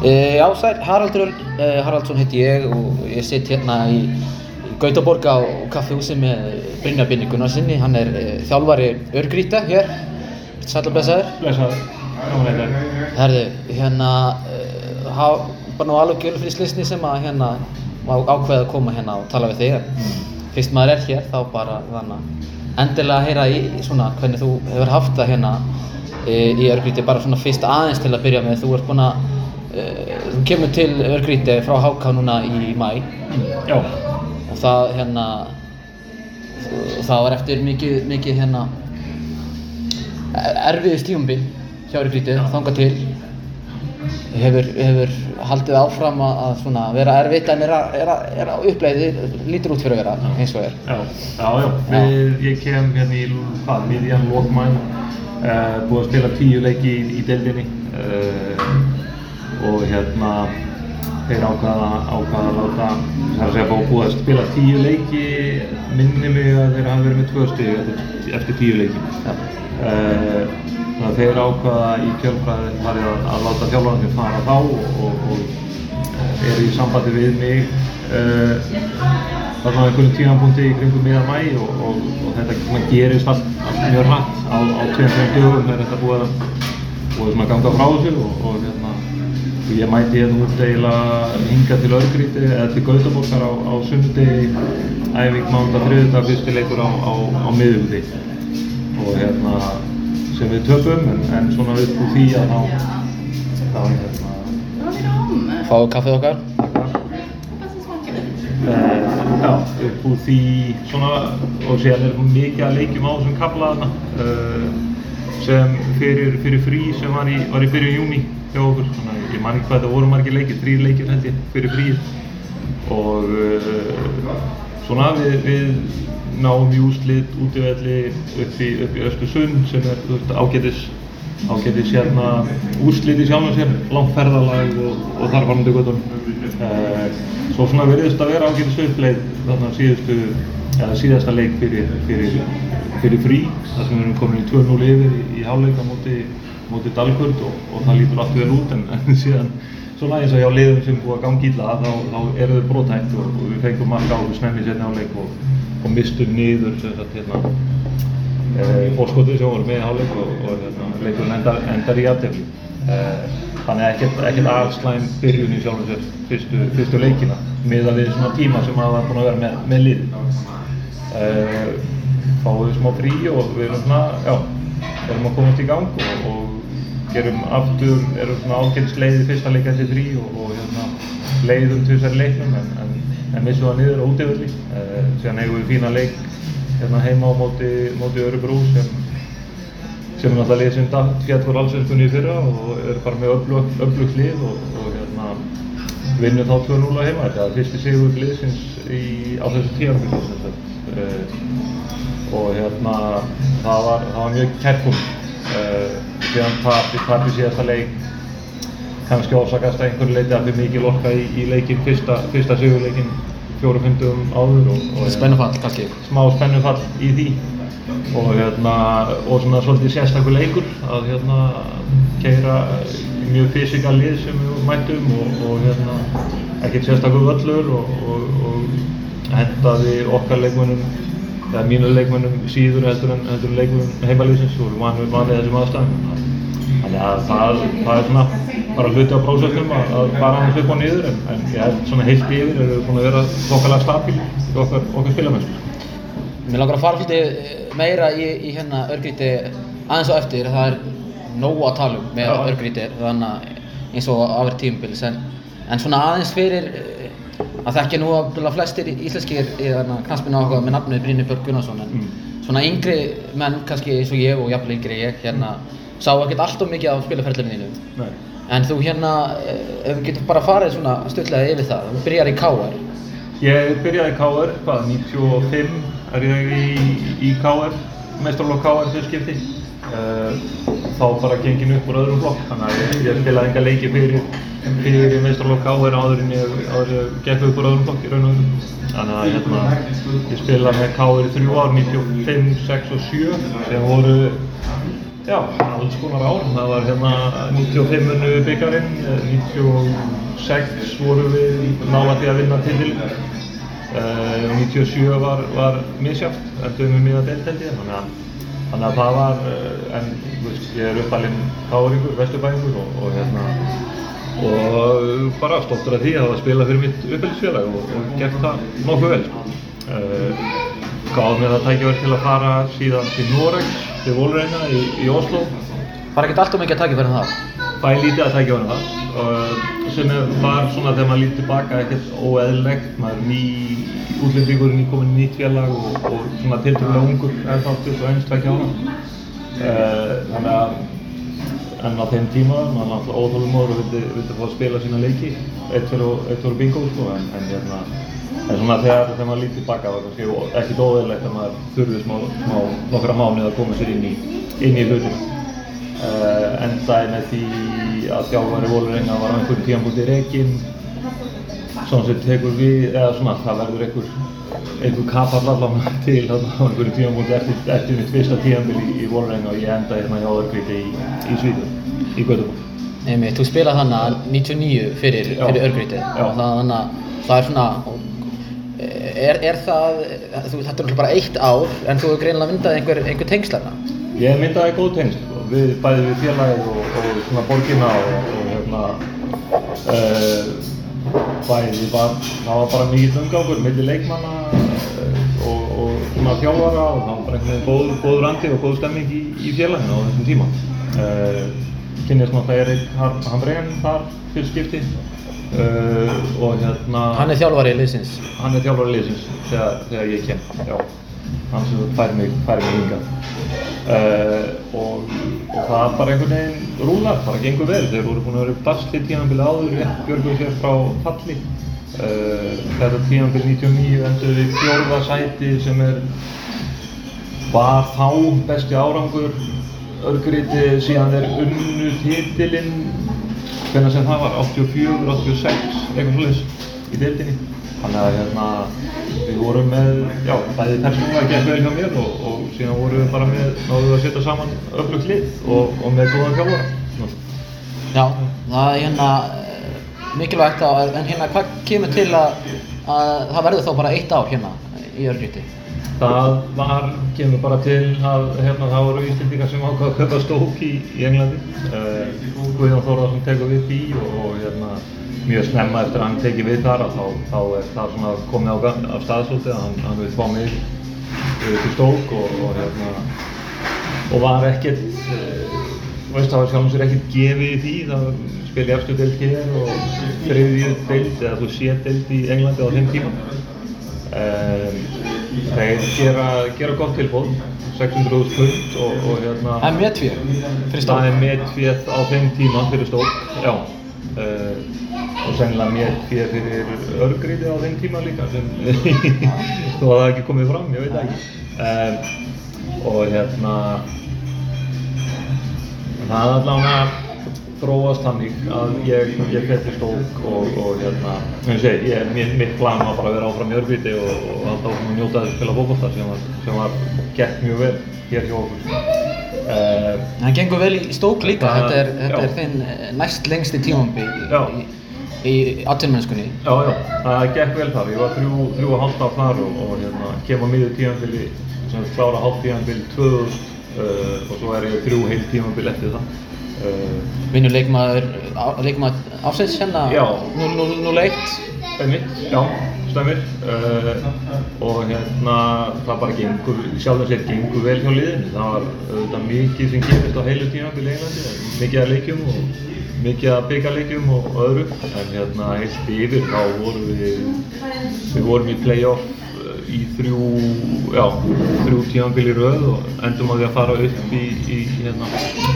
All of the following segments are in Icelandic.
E, já, sæl, Haraldur Örn e, Haraldsson heiti ég og ég sitt hérna í, Gautaborg á kaffehúsi með Brynjar Binni Gunnarsinni. Hann er e, þjálfari örgríta hér. Sæl og blessaður. Blessaður, að þetta. Herðu, hérna, bara nú alveg gjölu fyrir slisni sem að hérna ákveða að koma hérna og tala við þig. Mm. Fyrst maður er hér þá bara þannig að endilega heyra í, svona hvernig þú hefur haft það hérna í örgríti bara svona fyrst aðeins til að byrja með. Þú ert búinn að Þú kemur til Örgríti frá HK núna í mæ Já. og það hérna það var eftir mikið, mikið hérna erfiðist tíumbil hjá Örgríti þanga til. Hefur, hefur haldið áfram að svona, vera erfitt en er, að, er, að, er að uppleiði lítur út fyrir að vera eins og er. Já, já, já. Við, ég kem hérna í hvað, miðjan lókmæn uh, búið að spila tíu leiki í, í deildinni. Uh, og hérna þeir ákvaða, ákvaða að láta það er að segja að búið að spila tíu leiki minni mig að þeir hafa verið með tvö stig eftir, eftir tíu leiki ja. uh, þannig að þeir ákvaða í kjölfræði farið að, að láta þjálfarnir fara þá og, og, og eru í sambandi við mig uh, þarna á einhvern tímanbúndi í kringum miðan mæ og, og þetta gerist allt, allt mjög hratt á, á tveim-tveim dögum er þetta búið að, búið að ganga frá þessu og hérna og ég mæti hérna út eiginlega hinga til Örgríti eða til Gautaborgar á, á sunnudegi, æfing mánda, þriðdag, fyrsti leikur á, á, á miðugdi og hérna sem við töpum en, en svona upp úr því að þá þá hérna. Fáðu kaffið okkar? Uh, já, upp úr því svona og séðan er mikið að leikjum á þessum kablaðna uh, sem fyrir, fyrir frí sem var í, var í byrjun júni hjá okkur. Svona, ég man ekki hvað þetta voru margir leikir, þrýr leikir held ég fyrir fríð og uh, svona við, við náum í úslit út í velli upp í, í Östersund sem er veist, ágætis ágætis hérna úslit í sjálfum sér langt ferðalag og, og þar varandi göttunum svo svona veriðist að vera ágætis uppleið þarna síðustu eða síðasta leik fyrir, fyrir, fyrir frí þar sem við erum komin í 2-0 yfir í, í háleika móti mótið Dalkurd og, og það lítur allt vel út en, en síðan svona eins og hjá liðum sem búið að gangi illa þá, þá eru þau brotætt og, og við fengum marka á þessu snemmi setni áleik og, og mistum niður sem sagt hérna e, fórskotið sem voru með í áleik og hérna, leikurinn endar, endar í aðtefni e, þannig ekkert, ekkert afslæm byrjun í sjálfum sér fyrstu, fyrstu leikina miða við svona tíma sem það var búin að vera með, með lið e, fáum við smá frí og við erum svona, já, erum að komast í gang og, og gerum aftur, erum svona ágætis leiði fyrsta leika eftir frí og, og hérna, leiðum þessari leiknum en, en, en missum það niður á útíðvöldi. Eh, síðan eigum við fína leik hérna, heima á móti, móti Örubrú sem, sem er náttúrulega lið sem fjall voru allsveinskunni í fyrra og er bara með öflugt lið og, og hérna, vinnum þá 2-0 á heima. Þetta er fyrsti sigur liðsins á þessu tíarfylgjum. Eh, og hérna, það var, það var mjög kærkomt. Uh, síðan tapi, tapi síðasta leik kannski ásakast að einhverju leiti að við mikið lokka í, í leikin fyrsta, fyrsta sigurleikin fjórum hundum áður og, og Spennufall kannski smá spennufall í því og hérna og svona svolítið sérstaklega leikur að hérna keira mjög fysikal lið sem við mættum og, og hérna ekkert sérstaklega völlur og, og hendaði okkar leikmennum eða mínu leikmennum síður heldur en, heldur en leikmennum heimaliðsins og við vanið þessum aðstæðum. Þannig að það, það er svona bara hluti á prósessnum að, að fara hans upp og niður en, en ég held svona heilt yfir erum við búin að vera þokkalega stabíl í okkar, okkar spilamennsku. Mér langar að fara hluti meira í, í hérna örgríti aðeins og eftir það er nógu að tala um með örgríti þannig eins og áver tímubils en, en svona aðeins fyrir að þekkja nú að flestir íslenskir í knastminu áhuga með nafnið Brynni Björg Gunnarsson en svona yngri menn kannski eins og ég og jafnvel yngri ég hérna sá ekkert allt of mikið á spilaferðlunum þínu. Nei. en þú hérna, eh, ef við getum bara farið svona stutlega yfir það, þú byrjar í KR Ég byrjaði í KR, hvað, 95 er ég í, í KR, meistarlokk KR fyrir skipti. Uh, þá bara gengin upp úr öðrum flokk, þannig að ég, spilaði enga leiki fyrir, fyrir meistarlokk KR áður en ég, gekk upp úr öðrum flokk í raun og öðrum. Þannig að hérna, ég spilaði með KR í þrjú ár, 95, 6 og 7, sem voru Já, alls konar ár. Það var hérna 95 unnu byggarinn, 96 voru við nála því að vinna titilin. Uh, 97 var, var misjátt, endum við miða delteldi, þannig að, þannig að það var, uh, en veist, ég er uppalinn káringur, vesturbæringur og, og hérna, og bara stoltur af því að hafa spilað fyrir mitt uppelgisfélag og, og gert það nokkuð vel. Uh, gáð mér það tækjaverð til að fara síðan til Noregs, til Volreina í, í Oslo. Var ekkert alltaf mikið að taka fyrir það? Bæ lítið að tækja verið það, sem er, var svona þegar maður lítið tilbaka ekkert óeðlilegt, maður ný útlendingur nýkominn í nýtt félag og, og svona tilturlega ungur er þá 21 tveggja ára. Uh, þannig að en á þeim tíma maður náttúrulega óþólumóður og vildi, vildi fá að spila sína leiki eitt fyrir bingo sko en, en hérna en svona þegar, þegar maður lítið tilbaka var kannski ekkert óeðlilegt að maður þurfið smá, smá nokkra mánuð að koma sér inn í, í hlutinu. Uh, endaði með því að þjálfari Vólurenga var á einhverjum tímanbúti reygin svona sem tekur við, eða svona það verður einhver einhver kapall allavega til á einhverjum tímanbúti eftir, eftir mitt fyrsta tímanbíl í, í Vólurenga og ég endaði hérna hjá Örgríti í, í Svíður, í Göteborg. Einmitt, þú spilað þannig að 99 fyrir, fyrir Örgríti og það, það er svona er, er það, þú, þetta er náttúrulega bara eitt ár en þú hefur greinilega myndað einhver, einhver tengslarna Ég myndaði góð tengsl við bæði við félagið og, og svona borgina og, og hérna uh, bæði var, það var bara mikið umgangur millir leikmanna uh, og, og svona þjálfara og það var bara einhvern veginn góð, góður andi og góð stemming í, í félaginu á þessum tíma. Uh, Kynnist náttúrulega Erik Hamrén þar fyrir skipti uh, og hérna Hann er þjálfari í liðsins hann er þjálfari liðsins þegar, þegar ég kem, já. Hann sem fær mig, fær mig hingað. Uh, og, og það bara einhvern veginn rúlar, bara gengur vel. Þeir voru búin að vera upp basli tímanbili áður, rétt björguðu sér frá falli. Uh, þetta tímanbili 99 endur við fjórða sæti sem er, var þá besti árangur. Örgríti síðan er unnu titilinn, hvernig sem það var, 84, 86, eitthvað svolítið í deildinni. Þannig að hérna, við vorum með, já, bæði persónulega gekk vel hjá mér og, og síðan vorum við bara með, náðum við að setja saman öflugt lið og, og með góðan þjálfara. Já, það er hérna eh, mikilvægt að, en hérna hvað kemur til að, að það verður þá bara eitt ár hérna í Örgríti Það var, kemur bara til að hérna, það voru íslendingar sem ákvaða að kaupa stók í, í Englandi. Uh, Guðjón Þórðarsson tekur við því og, og hérna, mjög snemma eftir að hann tekið við þar þá, þá er það svona komið á, af staðsóti að hann, hann vil fá mig uh, til stók og, og hérna og var ekkert uh, veist það var sjálfum sér ekkert gefið í því það spil ég eftir deild hér og þriðju deild eða þú sé deild í Englandi á þeim tíma. Um, þeir gera, gera gott tilbúð 600.000 pund og, og hérna Það er með tvið fyrir það stóð er metféð á þeim tíma fyrir stók já og sennilega metféð fyrir örgriði á þeim tíma líka sem þó að það ekki komið fram, ég veit ekki. Um, og hérna það allavega þróast þannig að ég, ég fætti stók og, og hérna, ég segi, ég, mitt, mitt plan var bara að vera áfram í örgriði og, og alltaf áfram að njóta þess að spila fókbalta sem var, sem var gett mjög vel hér hjá okkur Það gengur vel í stók líka, Það- þetta er, þetta er þinn eh, næst lengsti tímambi Já. í, atvinnmennskunni Já, já, það gekk vel þar. Ég var þrjú, þrjú og hálft ár þar og, og hérna, kem á miður tímanbili, sem klára hálft tímanbili 2000 uh, og svo er ég þrjú heil tímanbili eftir það. Uh, Vinnur leikmaður, á- leikmaður ásins hérna Já. 0-1 einmitt, já, stemmir. Uh, og hérna, það bara gengur, sjálf og sér gengur vel hjá liðinu. Það var auðvitað mikið sem gerist á heilu tímanbili í Englandi, mikið af leikjum og mikið af byggarleikjum og og öðru. En hérna, heilt yfir þá vorum við, við vorum í play-off uh, í þrjú, já, þrjú tímanbili í röð og endum á því að fara upp í, í hérna,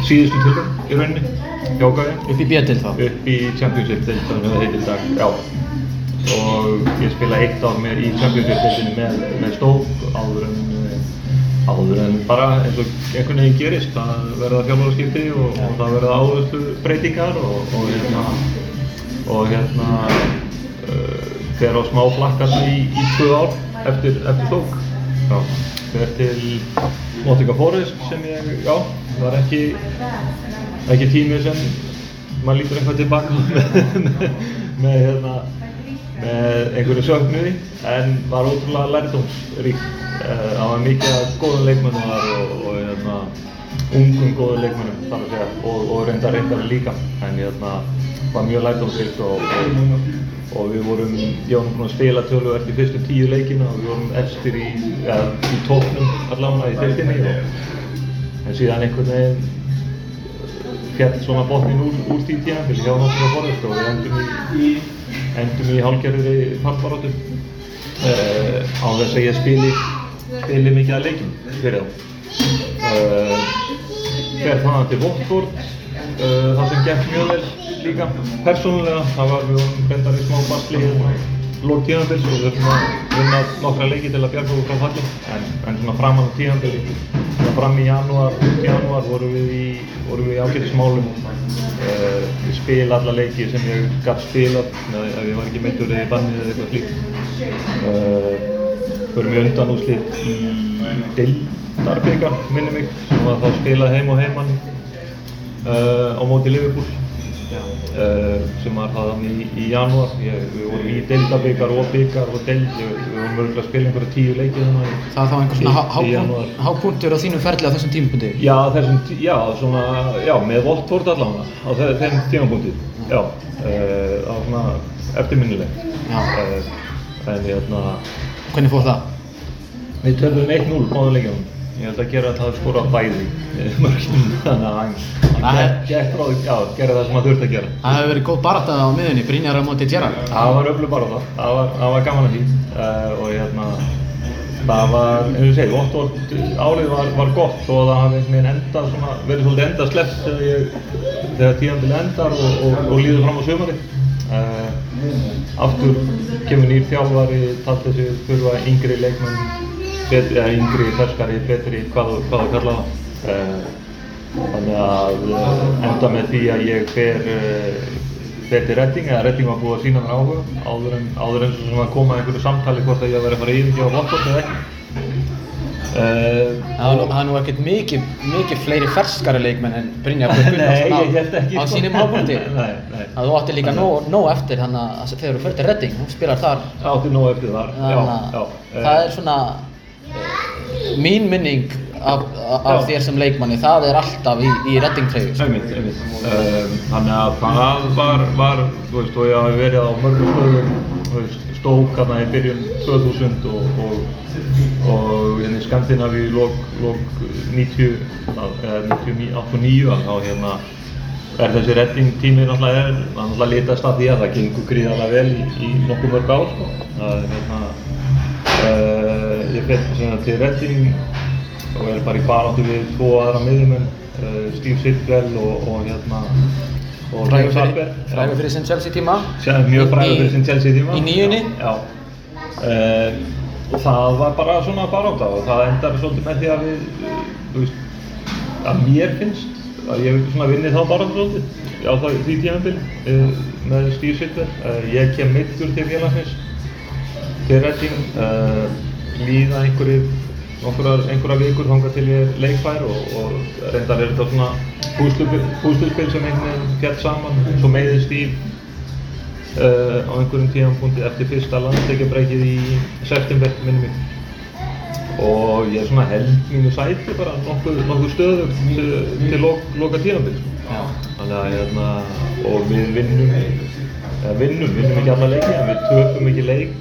síðustu tilvæg í rauninni, hjákaði upp í B-til þá upp í Championship deild þannig að það heitir dag, já og ég spila eitt ár með í Championship deildinni með, með stók áður en eh, áður en bara eins og einhvern veginn gerist það verða fjármálaskipti og, og það verða áherslu breytingar og, og hérna og hérna uh, fer á smá flakkarna í, í tvö ár eftir, eftir stók já, fer til Nottingham Forest sem ég, já, var ekki, ekki tími sem maður lítur eitthvað tilbaka með, með, hérna, með einhverju sögnuði en var ótrúlega lærdómsríkt. Uh, það var mikið af góðum leikmennum þar og, og hérna, ungum góðum leikmennum þar að segja og, og reyndar reyndar líka en hérna, var mjög lærdómsríkt og, og, og við vorum, ég var búinn að spila töluvert í fyrstu tíu leikina og við vorum efstir í, ja, í tóknum allavega í og en síðan einhvern veginn fjall svona botnin úr, úr því tímafél hjá Nottingham Forest og við endum í, endum í hálgerðri fallbaróttu uh, á þess að ég spili, spili mikið að leikin fyrir þá. Uh, fer þaðan til Watford, uh, það sem gekk mjög vel líka. Persónulega, það var við vorum reyndar í smá basli lók tíðanbils og við þurfum að vinna nokkra leiki til að bjarga okkur frá falli. En, en svona framan á tíðanbili fram í janúar, janúar vorum við í, í ágættismálum uh, við spila alla leiki sem ég gaf spila ef ég var ekki meittur eða bannið eða eitthvað slíkt. Uh, förum við undan úrslit í Dildarbyggar minnum mig sem var þá spilað heim og heimann uh, á móti Liverpool Uh, sem var það í, í janúar. Ég, við vorum í deildabyggar og byggar og deild, ég, við vorum örgulega að spila einhverja tíu leikið þannig Það er þá einhver svona hápunktur á þínum ferli á þessum tímapunkti? Já, þessum, já, svona, já, með Votvort allavega á þeim tímapunkti, já, uh, á svona eftirminnileg. Uh, en hérna Hvernig fór það? Við töfum 1-0 báðum leikjum ég held að gera þetta að skora bæði mörgum þannig að hann gekk frá því, já, gera það sem hann þurfti að gera. Það hefur verið góð barata á miðunni, Brynjar á móti Gerrard Það var öflug barata, það var, það var gaman að því. Uh, og hérna það var, eins og segi, Votvort álið var, var gott og það hafði enda svona, verið svolítið enda sleppt þegar, ég, tíðanbili endar og, og, og líður fram á sömari uh, Aftur kemur nýr þjálfari, talt þessu þurfa yngri leikmenn betri, eða yngri, ferskari, betri, hvað þú kalla það. Uh, þannig að uh, enda með því að ég fer, uh, fer til Redding, eða Redding var búið að sína mér áhuga áður en, áður en sem að koma einhverju samtali hvort að ég var að fara yfirgefa Votvort eða ekki. Það er nú ekkert mikið, mikið fleiri ferskari leikmenn en Brynjar held ekki. Á sínum hápunkti. Nei, nei. Að þú átti líka nóg, nóg eftir þannig að þegar þú fyrir til Redding, hún spilar þar. Átti nóg eftir þar, já, já. Það er svona mín minning af, af þér sem leikmanni, það er alltaf í, í reddingtreyju. Einmitt. Um, þannig að það var, var, veist, og ég hafi verið á mörgum stöðum, þú veist, stók hérna í byrjun 2000 og, og, og hérna í Skandinavíu lók, lók 90, eða 89, þá hérna er þessi reddingtími náttúrulega er, náttúrulega litast af því að það gengur gríðarlega vel í, í nokkuð mörg ár, sko. Það er hérna, Uh, ég fyrir til Redding og er bara í baráttu við tvo aðra miðjumenn, uh, Steve Sidwell og, og hérna og Frægur fyrir, frægur fyrir sinn Chelsea tíma? Mjög frægur fyrir sinn Chelsea tíma. Í nýjunni Já, og það var bara svona barátta og það endar svolítið með því að við þú veist, að mér finnst að ég svona vinni þá baráttu svolítið á því tímafél með Steve Sidwell ég kem mittur til félagsins til Redding uh, líða einhverjir einhverja vikur þangað til ég er leikfær og, og reyndar er þetta svona púsluspil sem einhvern veginn fjall saman svo meiðist í uh, á einhverjum tímanpunkti eftir fyrsta landsleikjabreykið í september minnum mig og ég er svona held mínu sæti bara nokkuð, nokkuð stöðu til, til lok, loka tímanbíl þannig að hérna og við vinnum vinnum, vinnum ekki alla leiki en við töfum ekki leik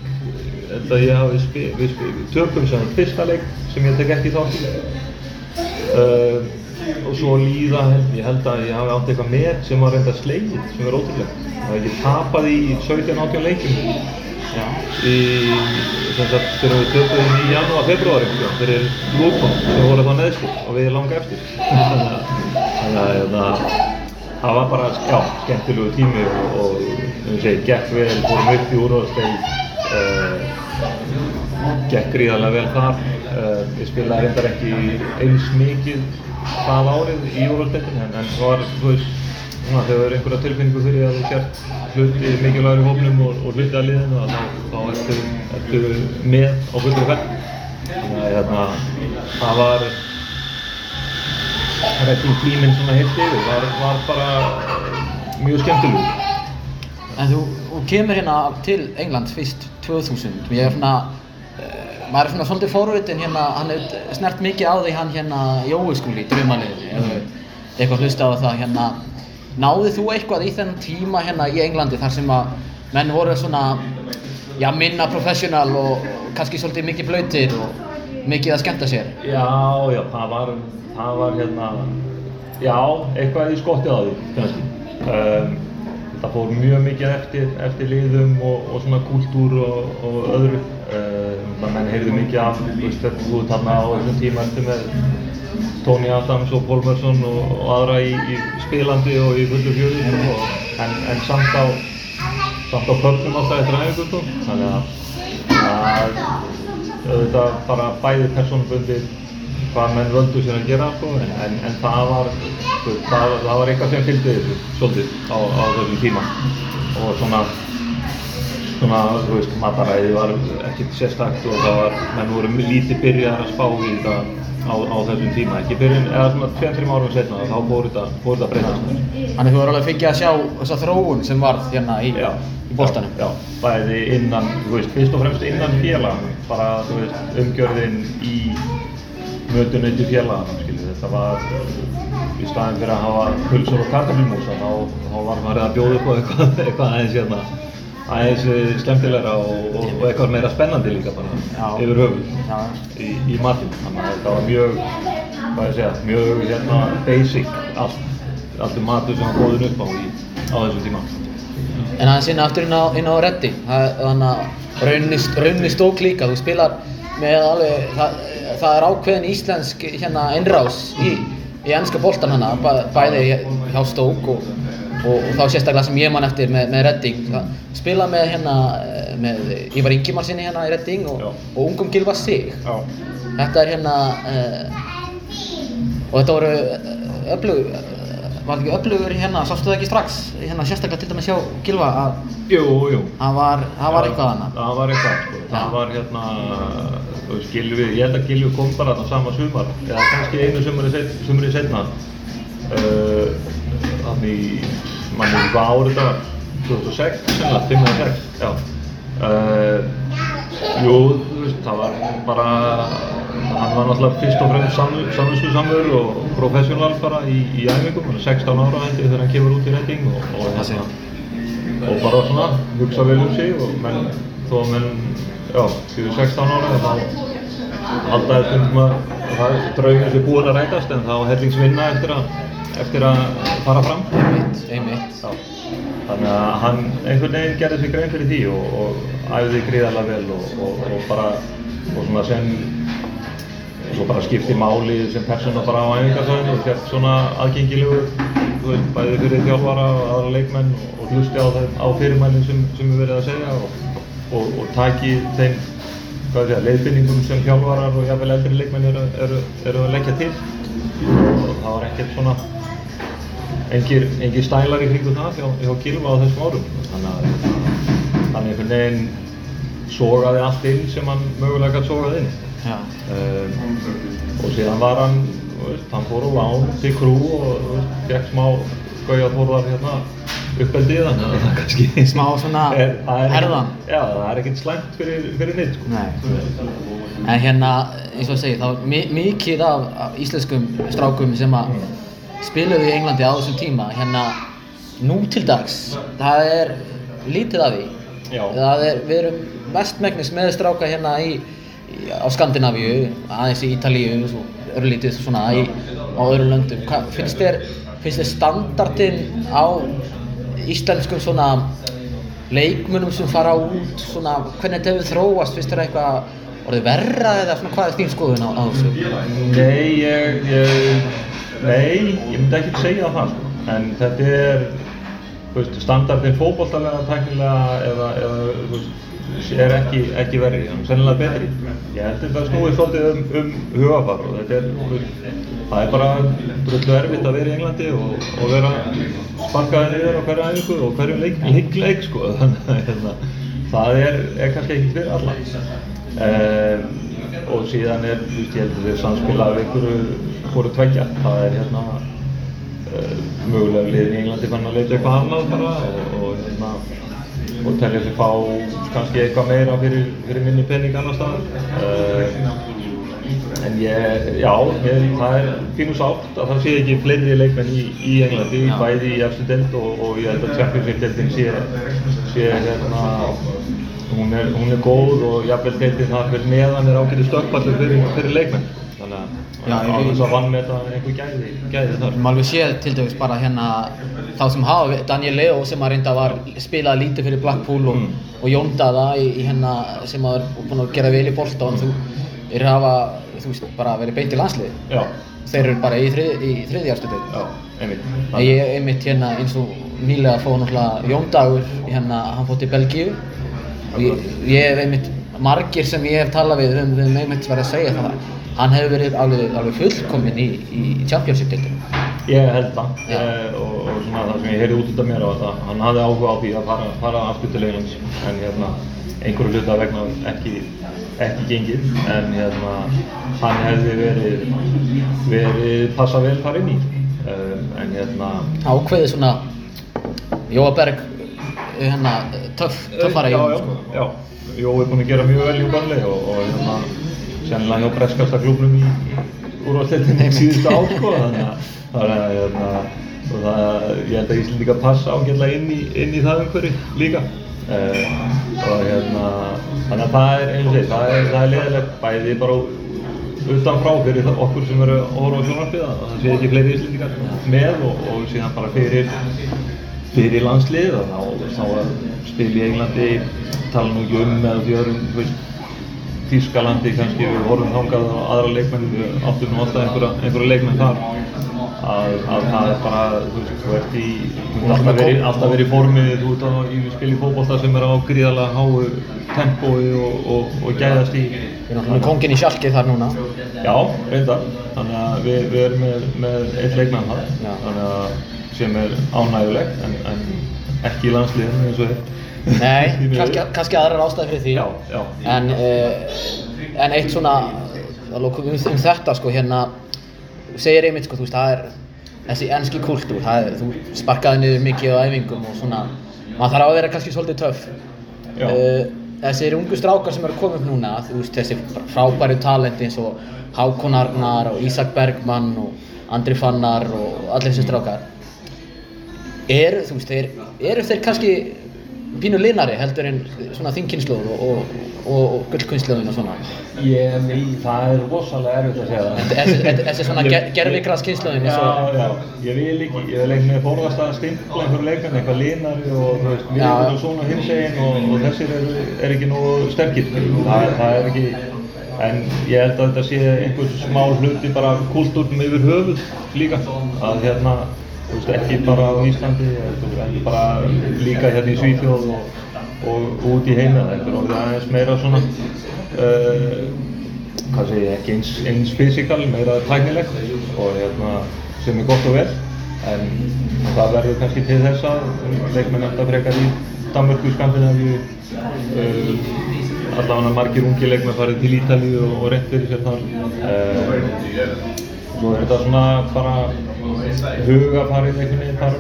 held að ég hafi spil, við, spil, við tökum sem fyrsta leik sem ég tek ekki þátt í. Uh, og svo líða ég held að ég hafi átt eitthvað með sem var reynda slegið sem er ótrúlega það hef ég tapað í 17-18 leikum Já. í sem sagt þegar við tökum í janúar, februari fyrir Lúton sem voru þá neðstir og við langa eftir. Þannig að hérna, það var bara já, skemmtilegu tími og, og um segi, gekk vel, fórum upp í úrvarsleik uh, gekk gríðarlega vel þar. Uh, ég spilaði reyndar ekki eins mikið það árið í úrvalstættinu en, það var, þú veist, þegar það er einhverja tilfinningu fyrir að þú sért hluti mikilvægur í hófnum og, og hluti að liðinu þá, þá ertu, ertu með á fullri fell. Þannig að hérna, það var, Redding tíminn svona heilt yfir var, var bara mjög skemmtilegur. En þú kemur hérna til England fyrst 2000 og ég er svona, uh, maður er svona svolítið fórvitin hérna, hann hefur snert mikið á því hann hérna Jói skúli í draumalið, mm. eitthvað hlusta á það hérna, náðið þú eitthvað í þennan tíma hérna í Englandi þar sem að menn voru svona, já minna professional og kannski svolítið mikið blöytir og mikið að skemmta sér? Já, já, það var, það var hérna, já, eitthvað í skottið á því kannski. Um, það fór mjög mikið eftir, eftir liðum og, og svona kúltúr og, og öðru. Um, menn heyrðu mikið af, þú veist, þetta þú þarna á þessum tíma eftir með Tony Adams og Paul Merson og, og aðra í, í spilandi og í fullu fjöri en, en samt á samt á pöfnum alltaf eftir æfingu sko. þannig að, að auðvitað bara bæði persónubundið hvað menn völdu sér að gera sko, en, en, en það var sko, það, það var eitthvað sem fylgdi þessu svolítið á, á þessum tíma. Og svona svona, þú veist, mataræði var ekkert sérstakt og það var, menn voru lítið byrjar að spá í þetta á, á þessum tíma, ekki byrjun, eða svona 2-3 árum setna þá fór þetta, að breytast. Þannig þú voru alveg fengið að sjá þessa þróun sem varð hérna í, í boltanum? Já, já, bæði innan, þú veist, fyrst og fremst innan félag, bara, þú veist, umgjörðin í félaganum, skilju, þetta var í staðin fyrir að hafa pulsur og kartaflumúsa, þá, þá var maður að bjóða upp á eitthvað, eitthvað aðeins hérna, aðeins eh, skemmtilegra og, og, og eitthvað meira spennandi líka bara Já. yfir höfuð Já. í, í matinn, þannig að þetta var mjög, hvað ég segja, mjög hérna basic allt, allt um matur sem var bóðin upp á í, á þessum tíma. En aðeins inn aftur inn á, inn á reddi, þannig að rauninni, rauninni stók líka, þú spilar með alveg, það, það er ákveðin íslensk hérna innrás í, í ennska boltan hana, bæ, bæði hjá stók og, og, og þá sérstaklega sem ég man eftir með, með redding. Það, spila með hérna, eh, með Ívar Ingimarsinni hérna í redding og, og ungum Gilva Sig. Já. Þetta er hérna, uh, og þetta voru öflug, var ekki öflugur hérna, sástu það ekki strax, hérna sérstaklega til dæmis hjá Gilva að það var, það var eitthvað hana. Það var eitthvað, sko. Það var hérna, þú veist, Gylfi, ég held að Gylfi kom bara þarna sama sumar, eða kannski einu sumari setna. Uh, þannig mann veit hvað árið þetta var, 2006, sennilega, 5 eða 6, já. Uh, jú, þú veist, það var bara, hann var náttúrulega fyrst og fremst samvinsku samur og professional bara í, í æfingum, hann er 16 ára ég þegar hann kemur út í Redding og, og Það sé. og bara svona hugsa vel um sig og menn, þó að menn, já, 16 ára þá halda þetta um að það er draumir sem búin að rætast en þá hellingsvinna eftir að, eftir að fara fram. Einmitt, einmitt. Já. Þannig að hann einhvern veginn gerði sig grein fyrir því og, og æfði gríðarlega vel og, og, og bara og svona sem svo bara skipti máli sem persóna bara á æfingarsvæðinu og fjart svona aðgengilegur þú veist, bæði fyrir þjálfara og aðra leikmenn og, og hlusti á, þeim, á fyrirmælinn sem, sem er verið að segja og, og, og taki þeim hvað sé, leiðbyrningum sem þjálfarar og jafnvel eldri leikmenn eru, eru, eru að leggja til. Og það var ekkert svona engir, engir stælar í kringum það hjá, hjá Gylfa á þessum árum. Þannig að hann einhvern veginn sogaði allt inn sem hann mögulega gæti sogað inn. Um, og síðan var hann veist, hann fór á lán til krú og veist, fekk smá gauja þórðar hérna uppeldið þannig að það kannski Smá svona er, það er ekkert- herðan. já, það er ekkert slæmt fyrir, fyrir neitt sko. En hérna, eins og ég segi, þá er mi mikið af, af íslenskum strákum sem að spiluðu í Englandi á þessum tíma, hérna, nú til dags, það er lítið af því. Er, við erum mestmegnis með stráka hérna í, í, á Skandinavíu, aðeins í Ítalíu og örlítið svona í, á öðrum löndum. Hva, finnst þér, finnst þér standardinn á íslenskum svona leikmunum sem fara út, svona, hvernig þetta hefur þróast, finnst þér eitthvað orðið verra eða svona, hvað er þín skoðun á, á þessu? Nei, ég, ég, nei, ég myndi ekki segja það sko. En þetta er, þú veist, standardin fótbolltalega, tæknilega eða, eða þú veist, er ekki, ekki verri, hann er sennilega betri. Ég held að það snúið svolítið um, um hugafar og þetta er, þú veist, það er bara drullu erfitt að vera í Englandi og, og vera sparkaði niður á hverju æfingu og hverju leik, leik, leik sko. Þannig að hérna, það er, er kannski ekki fyrir alla. Um, og síðan er, ég held að þeir samspila af einhverju hvort tveggja. Það er hérna uh, mögulega liðin í Englandi fann að leita eitthvað annað bara og, og hérna og telja sig fá kannski eitthvað meira fyrir, fyrir minni pening annar staðar. Uh, en ég, já, ég, það er fínu sátt að það sé ekki fleiri leikmenn í, í Englandi, Já. bæði í efstu deild og, og ég held að Championship-deildin sé, sé hérna, hún er, hún er góð og jafnvel deildin þar fyrir neðan er ágætið stökkpallur fyrir, fyrir leikmenn. Þannig að Já, á ég- þess að vannmeta einhver gæði, gæði þar. Erum alveg séð til dæmis bara hérna þá sem hafa, Daniel Leo sem að reynda var spilað lítið fyrir Blackpool og, Mm. og Jón Daða í, í hérna sem að er búin að gera vel í bolta og þú er hafa, þú veist, bara verið beint í landsliði. Já, Þeir eru bara í, þrið, í þriðjarstu deild. já, einmitt. Ég einmitt hérna eins og nýlega fóð náttúrulega Jón Dagur hérna, hann fótt til Belgíu ég, ég hef einmitt margir sem ég hef talað við um, um einmitt verið að segja það hann hefur verið alveg, alveg fullkominn í, í Championship-deildinu. Ég held það Já. eh, og, og svona það sem ég heyrði út út af mér á þetta, hann hafði áhuga á því að fara, fara aftur til Englands en hérna einhverju hluta vegna ekki, ekki gengið en hérna hann hefði verið, verið passa vel þar inn í uh, en hérna ákveðið svona Jóa Berg hérna töff, töffara í já, sko. já, Jó er búinn að gera mjög vel í Burnley og, og hérna sennilega hjá breskasta klubnum í úrvarsleitinni síðustu ár sko þannig að þannig að hérna, og það, ég held að Íslandíka passa ágætlega inn í, inn í það umhverfi líka. Uh, og hérna þannig að það er eins og því, það er, það er leðilegt bæði bara utan frá fyrir það- okkur sem eru að horfa á sjónarfið að það sé ekki fleiri Íslandíkar með og, og síðan bara fyrir fyrir landslið og þá, þá að spila í Englandi tala nú ekki um eða því öðrum Þýskalandi kannski við horfum þangað á aðra leikmenn við áttum nú alltaf einhverja, einhverja leikmenn þar að, að það er bara þú veist, þú ert í þú ert alltaf verið, alltaf verið í formi þú ert á, í spil í fótbolta sem er á gríðarlega háu tempói og, og, og gæðast í Við erum með kongin í sjálkið þar núna Já, reyndar. Þannig að við, við erum með, með eitt leikmann þar, þannig að sem er ánægulegt en, en ekki í landsliðinu eins og þitt. Nei, kannski, kannski aðrar ástæði fyrir því Já, já. En, uh, en eitt svona að lokum um, um þetta sko hérna segir einmitt sko, þú veist, það er þessi enski kultúr, það er, þú sparkaði niður mikið á æfingum og svona maður þarf að vera kannski svolítið töff. Uh, Þessir ungu strákar sem eru koma upp núna, þú veist, þessi frábæri talenti eins og Hákon Arnar og Ísak Bergmann og Andri Fannar og allir þessi strákar eru, þú veist, þeir, eru þeir kannski pínu linari heldur en svona þingkynnslóð og, og, og, og gullkynnslóðin og svona Ég, ný, það er rosalega erfitt að segja það. Þessi- þessi svona gervigraskynnslóðin Já, og já, ég vil ekki, ég vil með forðast að stimpla einhverju leikmenn, eitthvað linari og Já. erum svona hins eginn og, og þessir er, er ekki nógu sterkir, það, það er ekki, en ég held að þetta sé einhver smá hluti bara kultúrnum yfir höfuð líka, að hérna, þú veist, ekki bara á Íslandi, ekki bara líka hérna í Svíþjóð og, og út í heimið, þetta er orðið aðeins meira svona, uh, hvað segi ég, ekki eins, eins fysikal, meira tæknilegt og hérna, sem er gott og vel. En það verður kannski til þess að leikmenn enda frekar í Danmörku, Skandinavíu uh, allavega margir ungi leikmenn farið til Ítalíu og, og reynt fyrir sér þar. Uh, svo er þetta svona bara hugafarið einhvern veginn þar.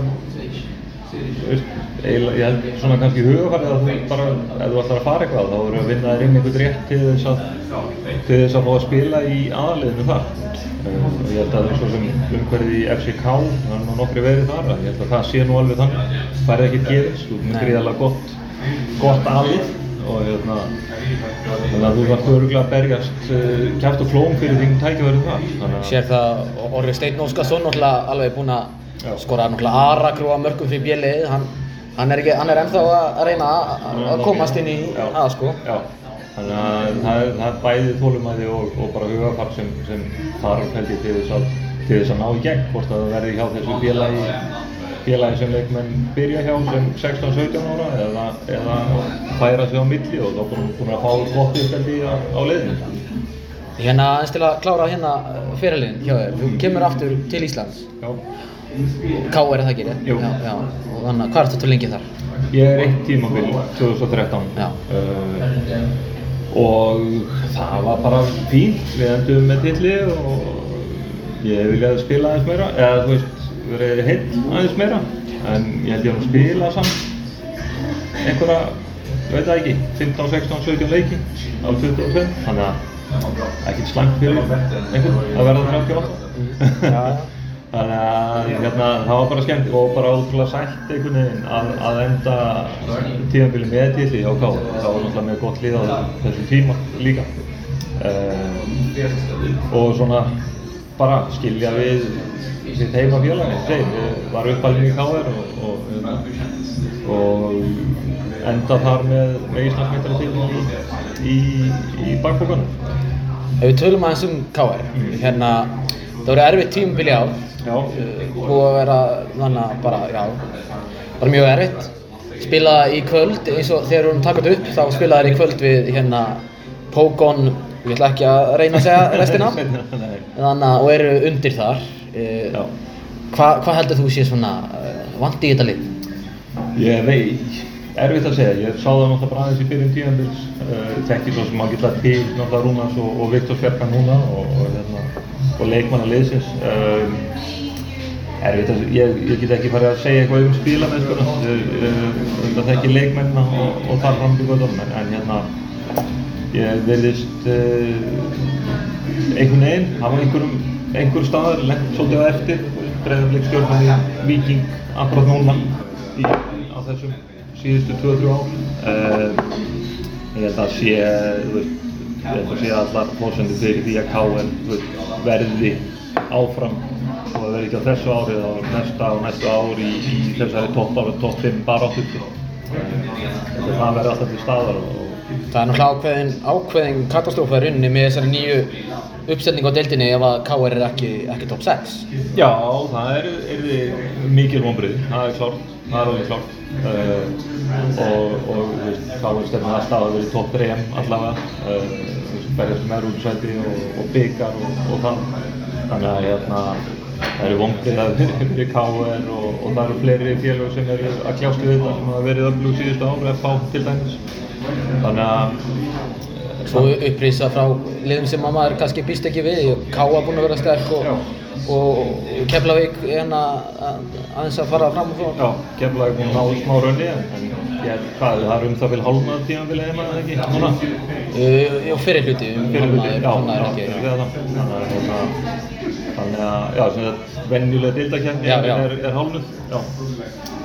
Ég held svona kannski hugafarið að þú bara, ef þú ætlar að fara eitthvað þá verður að vinna þér inn einhvern rétt til þess að til þess að fá að spila í aðaliðinu þar. Og ég held að eins og sem umhverfið í FCK er nú nokkri verið þar að ég held að það sé nú alveg þannig. Það er ekkert gefins, þú erum Nei. gríðarlega gott gott alið og hérna þannig að þú þarf öruglega að berjast uh, kæft og klóm fyrir þín tækjaverið þar. Þannig að sér það Orri Steinn Óskarsson náttúrulega alveg búinn að skora náttúrulega aragrúa mörgum fyrir bjellið. Hann, hann er ekki, hann er ennþá að reyna að- komast inn í Já. að sko. Já, þannig að það er, það er bæði þólumæði og, og bara hugafar sem, sem þarf held ég til þess að, til þess að ná í gegn, hvort að það verði hjá þessu félagi, félagi sem leikmenn byrja hjá sem 16-17 ára eða, eða færa sig á milli og þá búin, að fá gott uppeldi á, á leiðinu. hérna eins til að klára hérna fyrirliðin hjá þér, þú kemur aftur til Íslands Já. K er það ekki rétt? Jú. Já, já, og þannig að hvað ertu til lengi þar? Ég er eitt tímabil 2013 Já. uh, og það var bara fínt, við endum með tilli og ég viljaði spila aðeins meira, eða þú veist, verið heill aðeins meira, en ég held ég að spila samt einhverja, ég veit það ekki, 15, 16, 17 leiki á 25, þannig að ekkert slæmt fyrir einhvern að verða 38. Já, já. Þannig að hérna, það var bara skemmt og bara ótrúlega sætt einhvern veginn að, að enda tíðanbili með tilli hjá Ká. Það var náttúrulega með gott lið á þessu tíma líka. Uh, og svona bara skilja við sitt heima félagi. Þeir var uppalinn í KR og, og, og enda þar með, Íslandsmeistaratitlinn í, í, í bakbókanum. Ef við tölum aðeins um KR, hérna, það voru erfitt tímabili ár, Já, búið að vera þannig að bara, já, bara mjög erfitt. Spilaði í kvöld, eins og þegar við vorum takað upp, þá spilaði þær í kvöld við hérna Pogon, ég ætla ekki að reyna að segja restina, þannig og eru undir þar. Eh, Já. Hvað hva heldur þú sé svona uh, vandi í þetta lið? Ég veit, erfitt að segja, ég sá það náttúrulega bara aðeins í byrjun tíðanbils, uh, þekki svo sem að geta til náttúrulega Rúnars og, og Viktor Sverkan núna og, og, hérna, og leikmanna liðsins. Um, erfitt að segja, ég, ég get ekki farið að segja eitthvað um ég, ég þekki leikmennina og, og þar fram til en, en hérna, ég verðist uh, einhvern veginn, hafa einhverjum, einhver staðar lengt svolítið á eftir, breyðarleik stjórnum Viking akkurat núna í, á þessum síðustu 2-3 ár. Uh, ég held að sé, þú veist, ég held að sé allar fórsendur fyrir því að KL verði áfram og það verði ekki á þessu ári eða á næsta og næstu ár í, í þessari topp ára, topp 5 baráttu. Þetta það verði alltaf til staðar og Það er náttúrulega ákveðin, ákveðin katastrófa í rauninni með þessari nýju uppsetningu á deildinni ef að KR er ekki, ekki top 6. Já, það er, er mikil vonbrið, það er klárt, það er alveg klárt. Uh, og, og er stefnið alltaf að vera í topp 3 allavega, uh, veist, berjast með rúmsvæti og, og byggar og, og það. Þannig að hérna, það eru vonbrið að vera fyrir KR og, og það eru fleiri félög sem eru að kljást við þetta sem hafa verið öflug síðustu ári, FH til dæmis. Þannig að Svo upprýsa frá liðum sem að maður kannski býst ekki við. Káa búinn að vera sterk og, og Keflavík hérna að- aðeins að fara fram og frá. Já, Keflavík búinn að ná smá raunni en ég hvað, það er um það vil hálfnað tímabilið heima eða ekki, núna? Uh, Jú, fyrir hluti, um Fyrir hluti, hálfnaður, já, já, ekki. fyrir það. Þannig að, þannig að, já, sem þetta venjulega deildakefni Já, er, já. er, er hálfnuð, já.